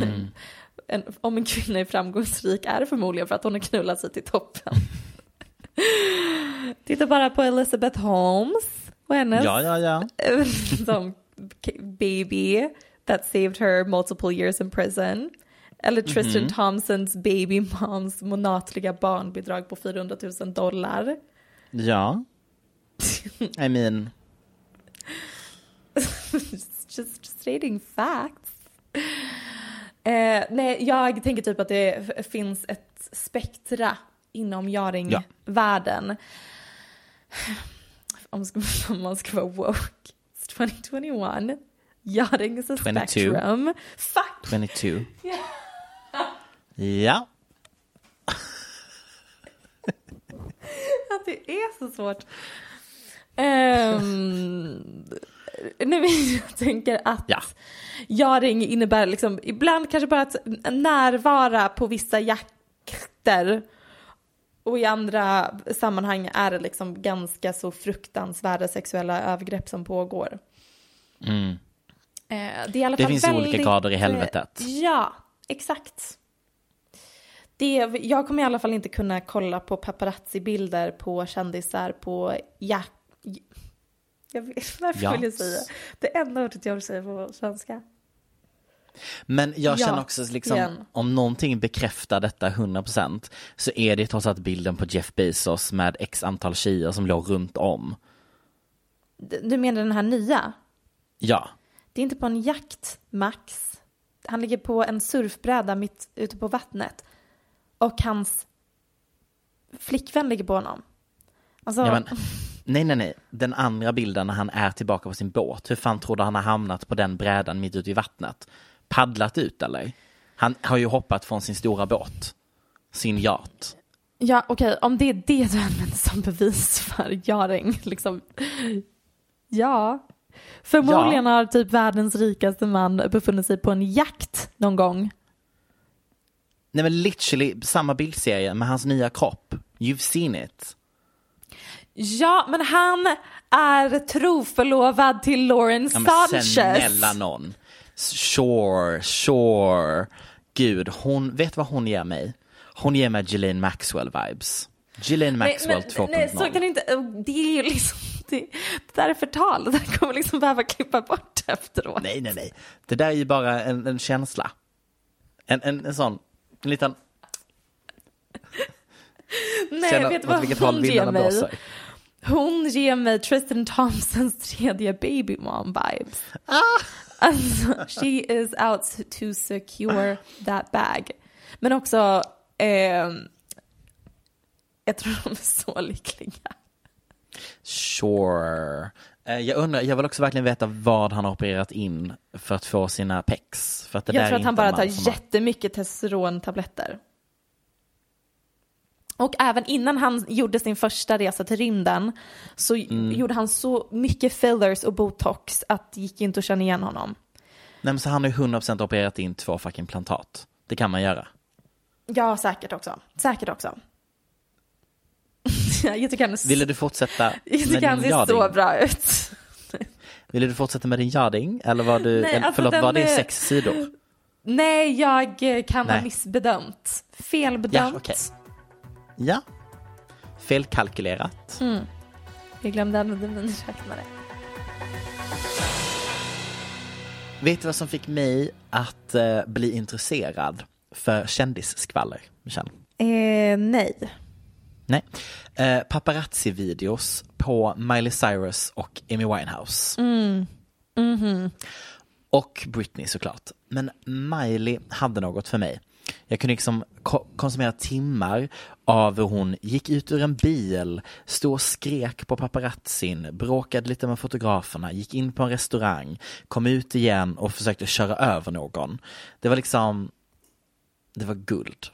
en, om en kvinna är framgångsrik är det förmodligen för att hon har knullat sig till toppen. <laughs> Titta bara på Elizabeth Holmes och hennes Ja, ja, ja. <laughs> som baby that saved her multiple years in prison. Eller Tristan Thompsons baby moms månatliga barnbidrag på 400 000 dollar. Ja. <laughs> I mean, Just stating facts. Eh, nej, jag tänker typ att det finns ett spektra inom Jaring-världen. Om, om man ska vara woke. It's 2021. Jaring is a 22. spectrum. Fuck! 22. <laughs> Ja. <laughs> Att det är så svårt. Um, men jag <laughs> tänker att Ja. Jaring innebär liksom ibland kanske bara att närvara på vissa jakter och i andra sammanhang är det liksom ganska så fruktansvärda sexuella övergrepp som pågår. Mm. Eh, Det, är Det finns ju olika väldigt, grader i eh, helvetet. Ja, exakt. Det, jag kommer i alla fall inte kunna kolla på paparazzi-bilder på kändisar på ja, jag vet, <laughs> varför vill jag säga det enda ordet jag vill säga på svenska. Men jag Ja, känner också liksom, igen. om någonting bekräftar detta 100% så är det trots allt bilden på Jeff Bezos med x antal tjejer som låg runt om. Du menar den här nya? Ja, Det är inte på en jakt, Max. Han ligger på en surfbräda mitt ute på vattnet. Och hans flickvän ligger på honom. Alltså, ja men, nej nej nej, den andra bilden när han är tillbaka på sin båt, hur fan tror du han har hamnat på den brädan mitt ute i vattnet? Paddlat ut eller? Han har ju hoppat från sin stora båt, sin yacht. ja okej, om det är det du använder som bevis för Jaring, liksom. Ja. Förmodligen har typ världens rikaste man befunnit sig på en jakt någon gång. Nej men literally samma bildserie med hans nya kropp. You've seen it. Ja, men han är troförlovad till Lauren Ja, men Sanchez. snälla någon. Sure, sure. Gud, hon, vet vad hon ger mig? Hon ger mig Ghislaine Maxwell-vibes. Ghislaine Maxwell 2.0. nej, så kan det inte, det är ju liksom, det, det där är förtal, det där kommer liksom behöva klippa bort efteråt. nej, nej, nej. Det där är ju bara en, en känsla. En, en, en sån, en liten... Nej, känna vet vad vilket håll hon ger vindarna mig? blåser. Hon ger mig Tristan Thompsons tredje baby mom vibes. Ah. Alltså, she is out to secure that bag. Men också, ehm, jag tror de är så lyckliga. Sure. Eh, Jag undrar, jag vill också verkligen veta vad han har opererat in för att få sina pecs. För att det där Jag är tror att han bara tar jättemycket testosterontabletter. Och även innan han gjorde sin första resa till rymden så Mm. gjorde han så mycket fillers och botox att det gick inte att känna igen honom. Nej men så han har ju 100% opererat in två fucking plantat. Det kan man göra. Ja, säkert också. Säkert också. <laughs> jag tycker han, är Ville du fortsätta <laughs> jag med tycker han din ser så bra ut. <laughs> Ville du fortsätta med din yarding? Eller var du, Nej, alltså förlåt, var det är- sex sidor? Nej, jag eh, kan ha Nej. missbedömt. Felbedömt. Ja, okej. Ja. Felkalkylerat. Jag glömde använda min räknare. Vet du vad som fick mig att eh, bli intresserad för kändisskvaller, Michelle? Eh, nej. Nej. Eh, Paparazzi-videos på Miley Cyrus och Amy Winehouse. Och Britney såklart. Men Miley hade något för mig. Jag kunde liksom ko- konsumera timmar av hur hon gick ut ur en bil, stod och skrek på paparazzin, bråkade lite med fotograferna, gick in på en restaurang, kom ut igen och försökte köra över någon. Det var liksom, det var guld.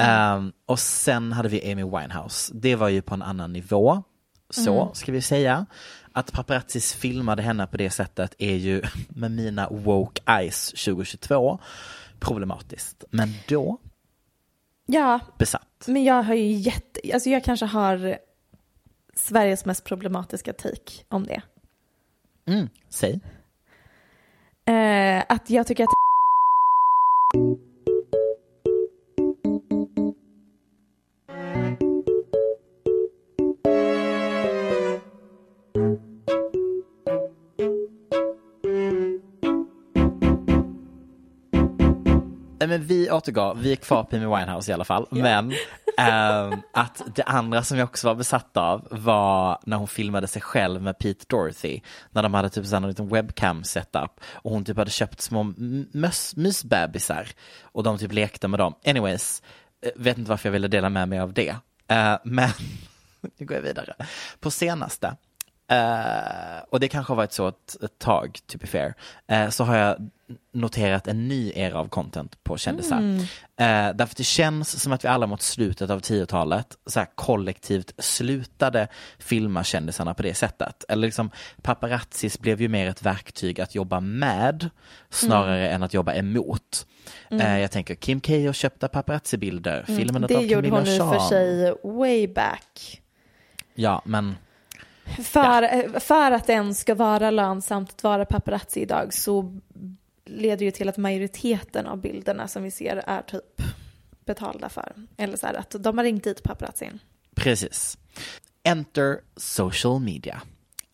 Ehm, och sen hade vi Amy Winehouse. Det var ju på en annan nivå. Så ska vi säga. Att paparazzis filmade henne på det sättet är ju <laughs> med mina woke eyes 2022 problematiskt. Men då Ja, besatt. men jag har ju jätte... Alltså jag kanske har Sveriges mest problematiska take om det. Mm, säg. Eh, att jag tycker att men vi återgav, vi är kvar på Amy Winehouse i alla fall. Men ehm, att det andra som jag också var besatt av var när hon filmade sig själv med Pete Dorothy. När de hade typ så en liten webcam setup och hon typ hade köpt små möss, mysbebisar och de typ lekte med dem. Anyways, eh, vet inte varför jag ville dela med mig av det. Eh, men <laughs> nu går jag vidare. På senaste Eh, och det kanske har varit så ett, ett tag, to be fair, eh, så har jag noterat en ny era av content på kändisar. Eh, därför det känns som att vi alla mot slutet av 10-talet så här kollektivt slutade filma kändisarna på det sättet. Eller liksom paparazzis blev ju mer ett verktyg att jobba med snarare än att jobba emot. Eh, jag tänker Kim K och köpta paparazzi-bilder, filmen det av gjorde Camilla hon i för sig way back. Ja, men För, eh, för att det ens ska vara lönsamt att vara paparazzi idag så leder ju till att majoriteten av bilderna som vi ser är typ betalda för. Eller så här att de har ringt dit paparazzin. Precis. Enter social media.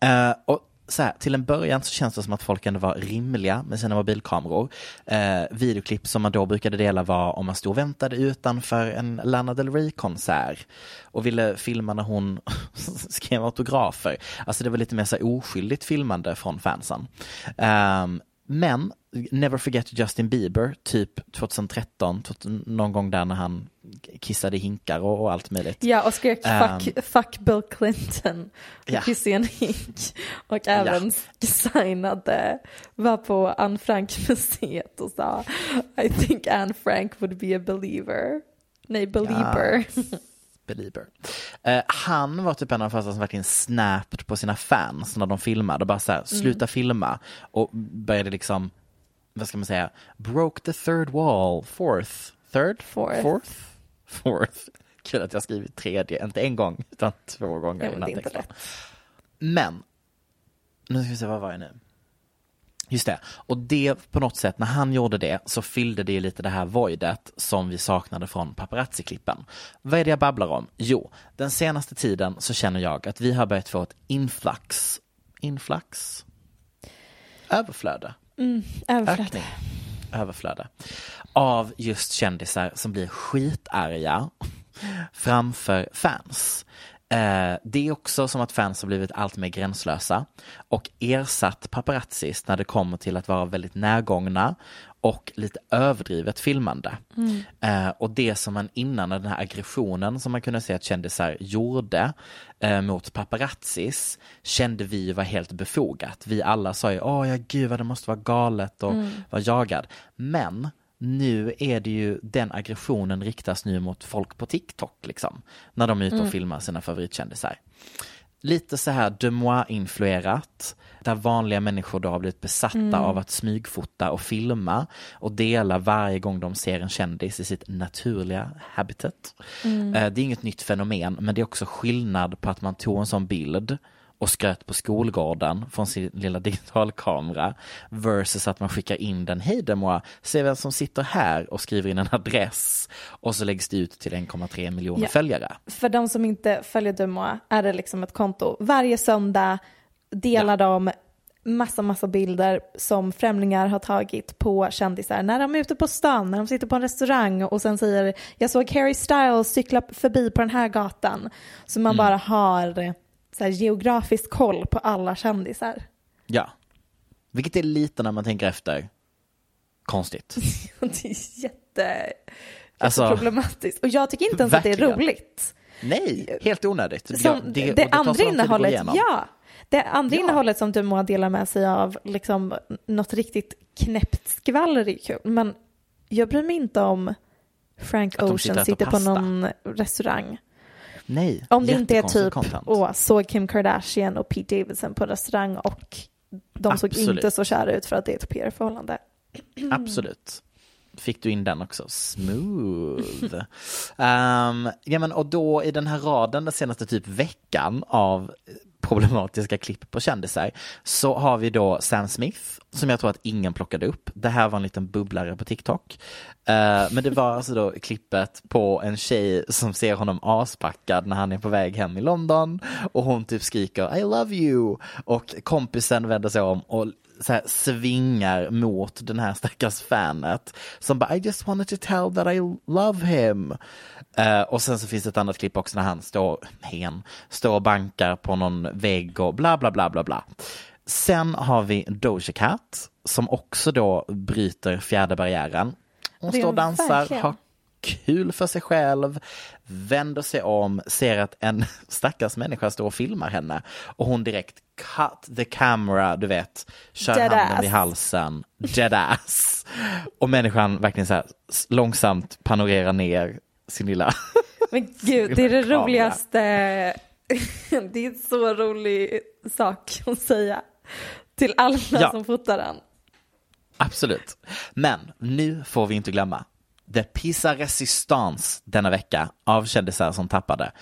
Uh, och så här, till en början så känns det som att folk ändå var rimliga med sina mobilkameror. Eh, videoklipp som man då brukade dela var om man stod och väntade utanför en Lana Del Rey-konsert och ville filma när hon <laughs> skrev autografer. Alltså det var lite mer så här oskyldigt filmande från fansen. Eh, men Never Forget Justin Bieber, typ 2013, någon gång där när han kissade hinkar och, och allt möjligt. Ja, och skrek fuck, um, fuck Bill Clinton ja. kissade en hink. Och även ja. signade, var på Anne Frank-museet och sa I think Anne Frank would be a believer. Nej, believer. Ja. Believer. Uh, han var typ en av de första som verkligen snapped på sina fans när de filmade och bara så här, sluta mm. filma och började liksom, vad ska man säga, broke the third wall, fourth, third, fourth, fourth, fourth. Kul att jag skrivit tredje, inte en gång utan två gånger ja, texten. Men, nu ska vi se, vad var jag nu? Just det, och det på något sätt, när han gjorde det så fyllde det lite det här voidet som vi saknade från paparazzi-klippen. Vad är det jag babblar om? Jo, den senaste tiden så känner jag att vi har börjat få ett influx, influx? Överflöde. Mm, överflöde. Ökning. Överflöde. Av just kändisar som blir skitarga framför fans. Eh, det är också som att fans har blivit allt mer gränslösa och ersatt paparazzis när det kommer till att vara väldigt närgångna och lite överdrivet filmande. Mm. Eh, och det som man innan, den här aggressionen som man kunde se att kändisar gjorde eh, mot paparazzis kände vi var helt befogat. Vi alla sa ju, åh ja gud vad det måste vara galet och mm. vara jagad. Men nu är det ju den aggressionen riktas nu mot folk på TikTok liksom. När de är ute och mm. filmar sina favoritkändisar. Lite så här de moi-influerat, där vanliga människor då har blivit besatta mm. av att smygfota och filma och dela varje gång de ser en kändis i sitt naturliga habitat. Mm. Eh, det är inget nytt fenomen, men det är också skillnad på att man tog en sån bild och skröt på skolgården från sin lilla digitalkamera versus att man skickar in den, hej Demois, se vem som sitter här och skriver in en adress och så läggs det ut till 1,3 miljoner ja. följare. För de som inte följer Demois är det liksom ett konto. Varje söndag delar ja. de massa, massa bilder som främlingar har tagit på kändisar när de är ute på stan, när de sitter på en restaurang och sen säger jag såg Harry Styles cykla förbi på den här gatan. Så man mm. bara har så här, geografisk koll på alla kändisar. Ja. Vilket är lite när man tänker efter konstigt. <laughs> det är jätte, alltså, problematiskt. Och jag tycker inte ens verkligen. att det är roligt. Nej, helt onödigt. Som, det, det, det andra innehållet, ja. Det andra ja. innehållet som Dumois delar med sig av, liksom något riktigt knäppt skvaller är kul. Men jag bryr mig inte om Frank Ocean sitter på någon restaurang. Nej, Om det inte är typ, åh, såg Kim Kardashian och Pete Davidson på restaurang och de Absolut. såg inte så kära ut för att det är ett PR-förhållande. <clears throat> Absolut. Fick du in den också? Smooth. um, <laughs> ja, men, och då i den här raden den senaste typ veckan av problematiska klipp på kändisar så har vi då Sam Smith som jag tror att ingen plockade upp. Det här var en liten bubblare på TikTok. Eh, men det var alltså då klippet på en tjej som ser honom aspackad när han är på väg hem i London och hon typ skriker I love you och kompisen vänder sig om och så svingar mot den här stackars fanet som bara I just wanted to tell that I love him. Uh, och sen så finns det ett annat klipp också när han står, hen, står och bankar på någon vägg och bla bla bla bla bla. Sen har vi Doja Cat som också då bryter fjärde barriären. Hon står och dansar, har kul för sig själv, vänder sig om, ser att en <laughs> stackars människa står och filmar henne och hon direkt cut the camera, du vet, kör dead handen ass. i halsen, dead ass. Och människan verkligen så här långsamt panorerar ner sin lilla <laughs> Men gud, det är det kamera. roligaste, <laughs> det är en så rolig sak att säga till alla ja. som fotar den. Absolut. Men nu får vi inte glömma The Pisa Resistance denna vecka av kändisar som tappade.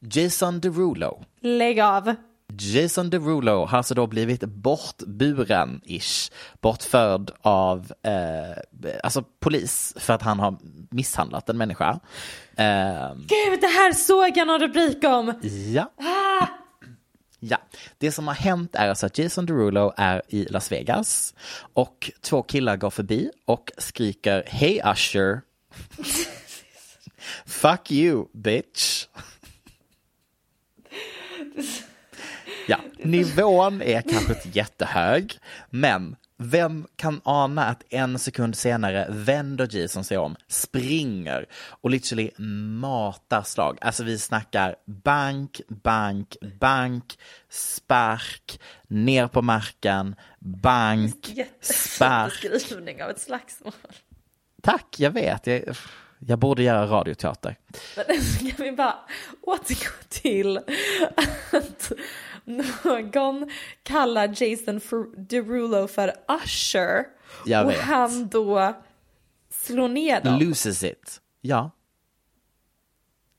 Jason Derulo. Lägg av. Jason Derulo har alltså då blivit bortburen-ish, bortförd av eh, alltså polis för att han har misshandlat en människa. Eh, Gud, det här såg jag någon rubrik om. ja. Ja, det som har hänt är alltså att Jason Derulo är i Las Vegas och två killar går förbi och skriker Hey Usher. Fuck you bitch. Ja, nivån är kanske inte jättehög, men vem kan ana att en sekund senare vänder Jason sig om, springer och literally matar slag. Alltså vi snackar bank, bank, bank, spark, ner på marken, bank, spark. Beskrivning av ett slagsmål. Tack, jag vet. Jag, jag borde göra radioteater. <laughs> Kan vi bara återgå till att någon kallar Jason Derulo för Usher Jag och vet. han då slår ner dem. Loses it. Ja.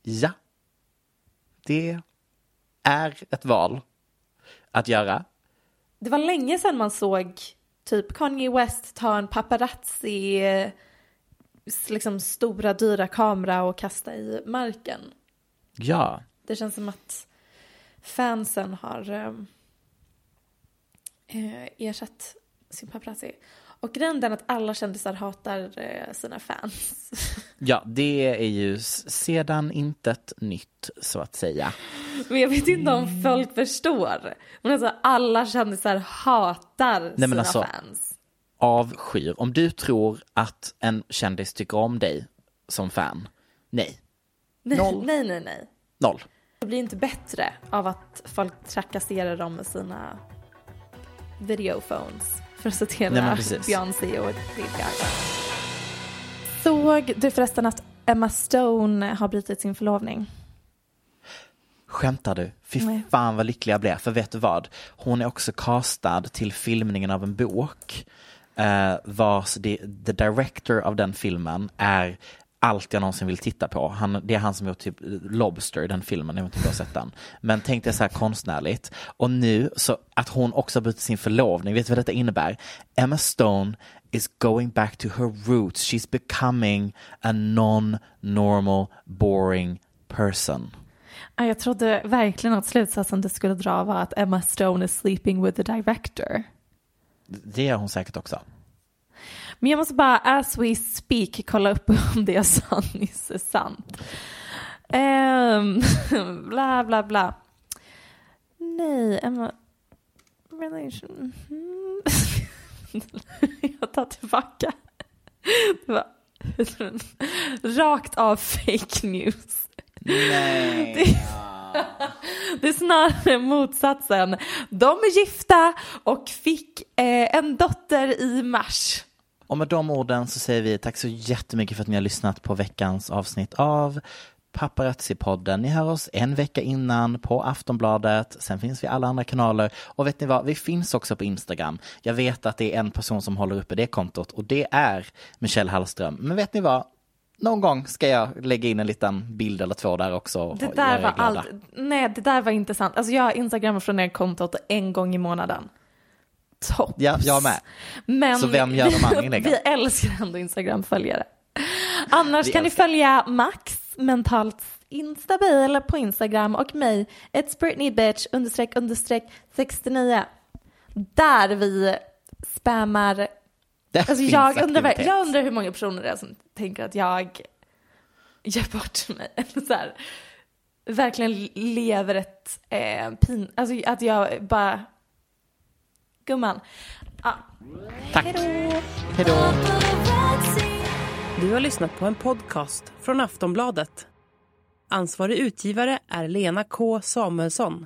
Ja. Det är ett val att göra. Det var länge sedan man såg typ Kanye West ta en paparazzi liksom stora dyra kamera och kasta i marken. Ja. Det känns som att fansen har eh, ersatt sin paparazzi. Och grejen är den att alla kändisar hatar eh, sina fans. <laughs> Ja, det är ju sedan intet nytt så att säga. Men jag vet inte om folk förstår. Men alltså alla kändisar hatar men sina alltså- fans. Avskyr. Om du tror att en kändis tycker om dig som fan, nej. Nej, Noll. nej, nej, nej. Noll. Det blir inte bättre av att folk trakasserar dem med sina videophones. För att citera. Beyoncé och Lady Gaga. Såg du förresten att Emma Stone har brutit sin förlovning? Skämtar du? Fy Nej. fan vad lycklig jag blev. För vet du vad? Hon är också castad till filmningen av en bok. Eh, vars the, the director av den filmen är allt jag någonsin vill titta på. Han, det är han som gjort typ Lobster, den filmen, jag vet inte om du har sett den. Men tänk dig så här konstnärligt. Och nu, så att hon också har brutit sin förlovning, vet du vad detta innebär? Emma Stone is going back to her roots. She's becoming a non-normal, boring person. Jag trodde verkligen att slutsatsen du skulle dra var att Emma Stone is sleeping with the director. Det gör hon säkert också. Men jag måste bara, as we speak, kolla upp om det jag sa nyss är sant. Um, <laughs> bla, bla, bla. Nej, Emma... Relation... Mhm. <laughs> Jag tar tillbaka. Det var <laughs> rakt av fake news. Nej. Det, <laughs> det är snarare motsatsen. De är gifta och fick eh, en dotter i mars. Och med de orden så säger vi tack så jättemycket för att ni har lyssnat på veckans avsnitt av Paparazzi-podden. Ni hör oss en vecka innan på Aftonbladet. Sen finns vi alla andra kanaler. Och vet ni vad? Vi finns också på Instagram. Jag vet att det är en person som håller uppe det kontot och det är Michelle Hallström. Men vet ni vad? Någon gång ska jag lägga in en liten bild eller två där också. Det där var allt. Nej, det där var inte sant. Alltså jag instagrammar från det kontot en gång i månaden. Tops. Ja, jag med. Men Så vem gör de andra <laughs> inläggen? vi älskar ändå Instagram-följare. Annars Vi kan ni älskar. följa Max mentalt instabil på Instagram och mig, it's Britney bitch understreck understreck 69. Där vi spammar Alltså jag, undrar, aktivitet. jag undrar hur många personer det är som tänker att jag gör bort mig. <laughs> Så här, verkligen lever ett eh, pin... Alltså att jag bara... Gumman. Ah. Tack. Hej då. Du har lyssnat på en podcast från Aftonbladet. Ansvarig utgivare är Lena K Samuelsson.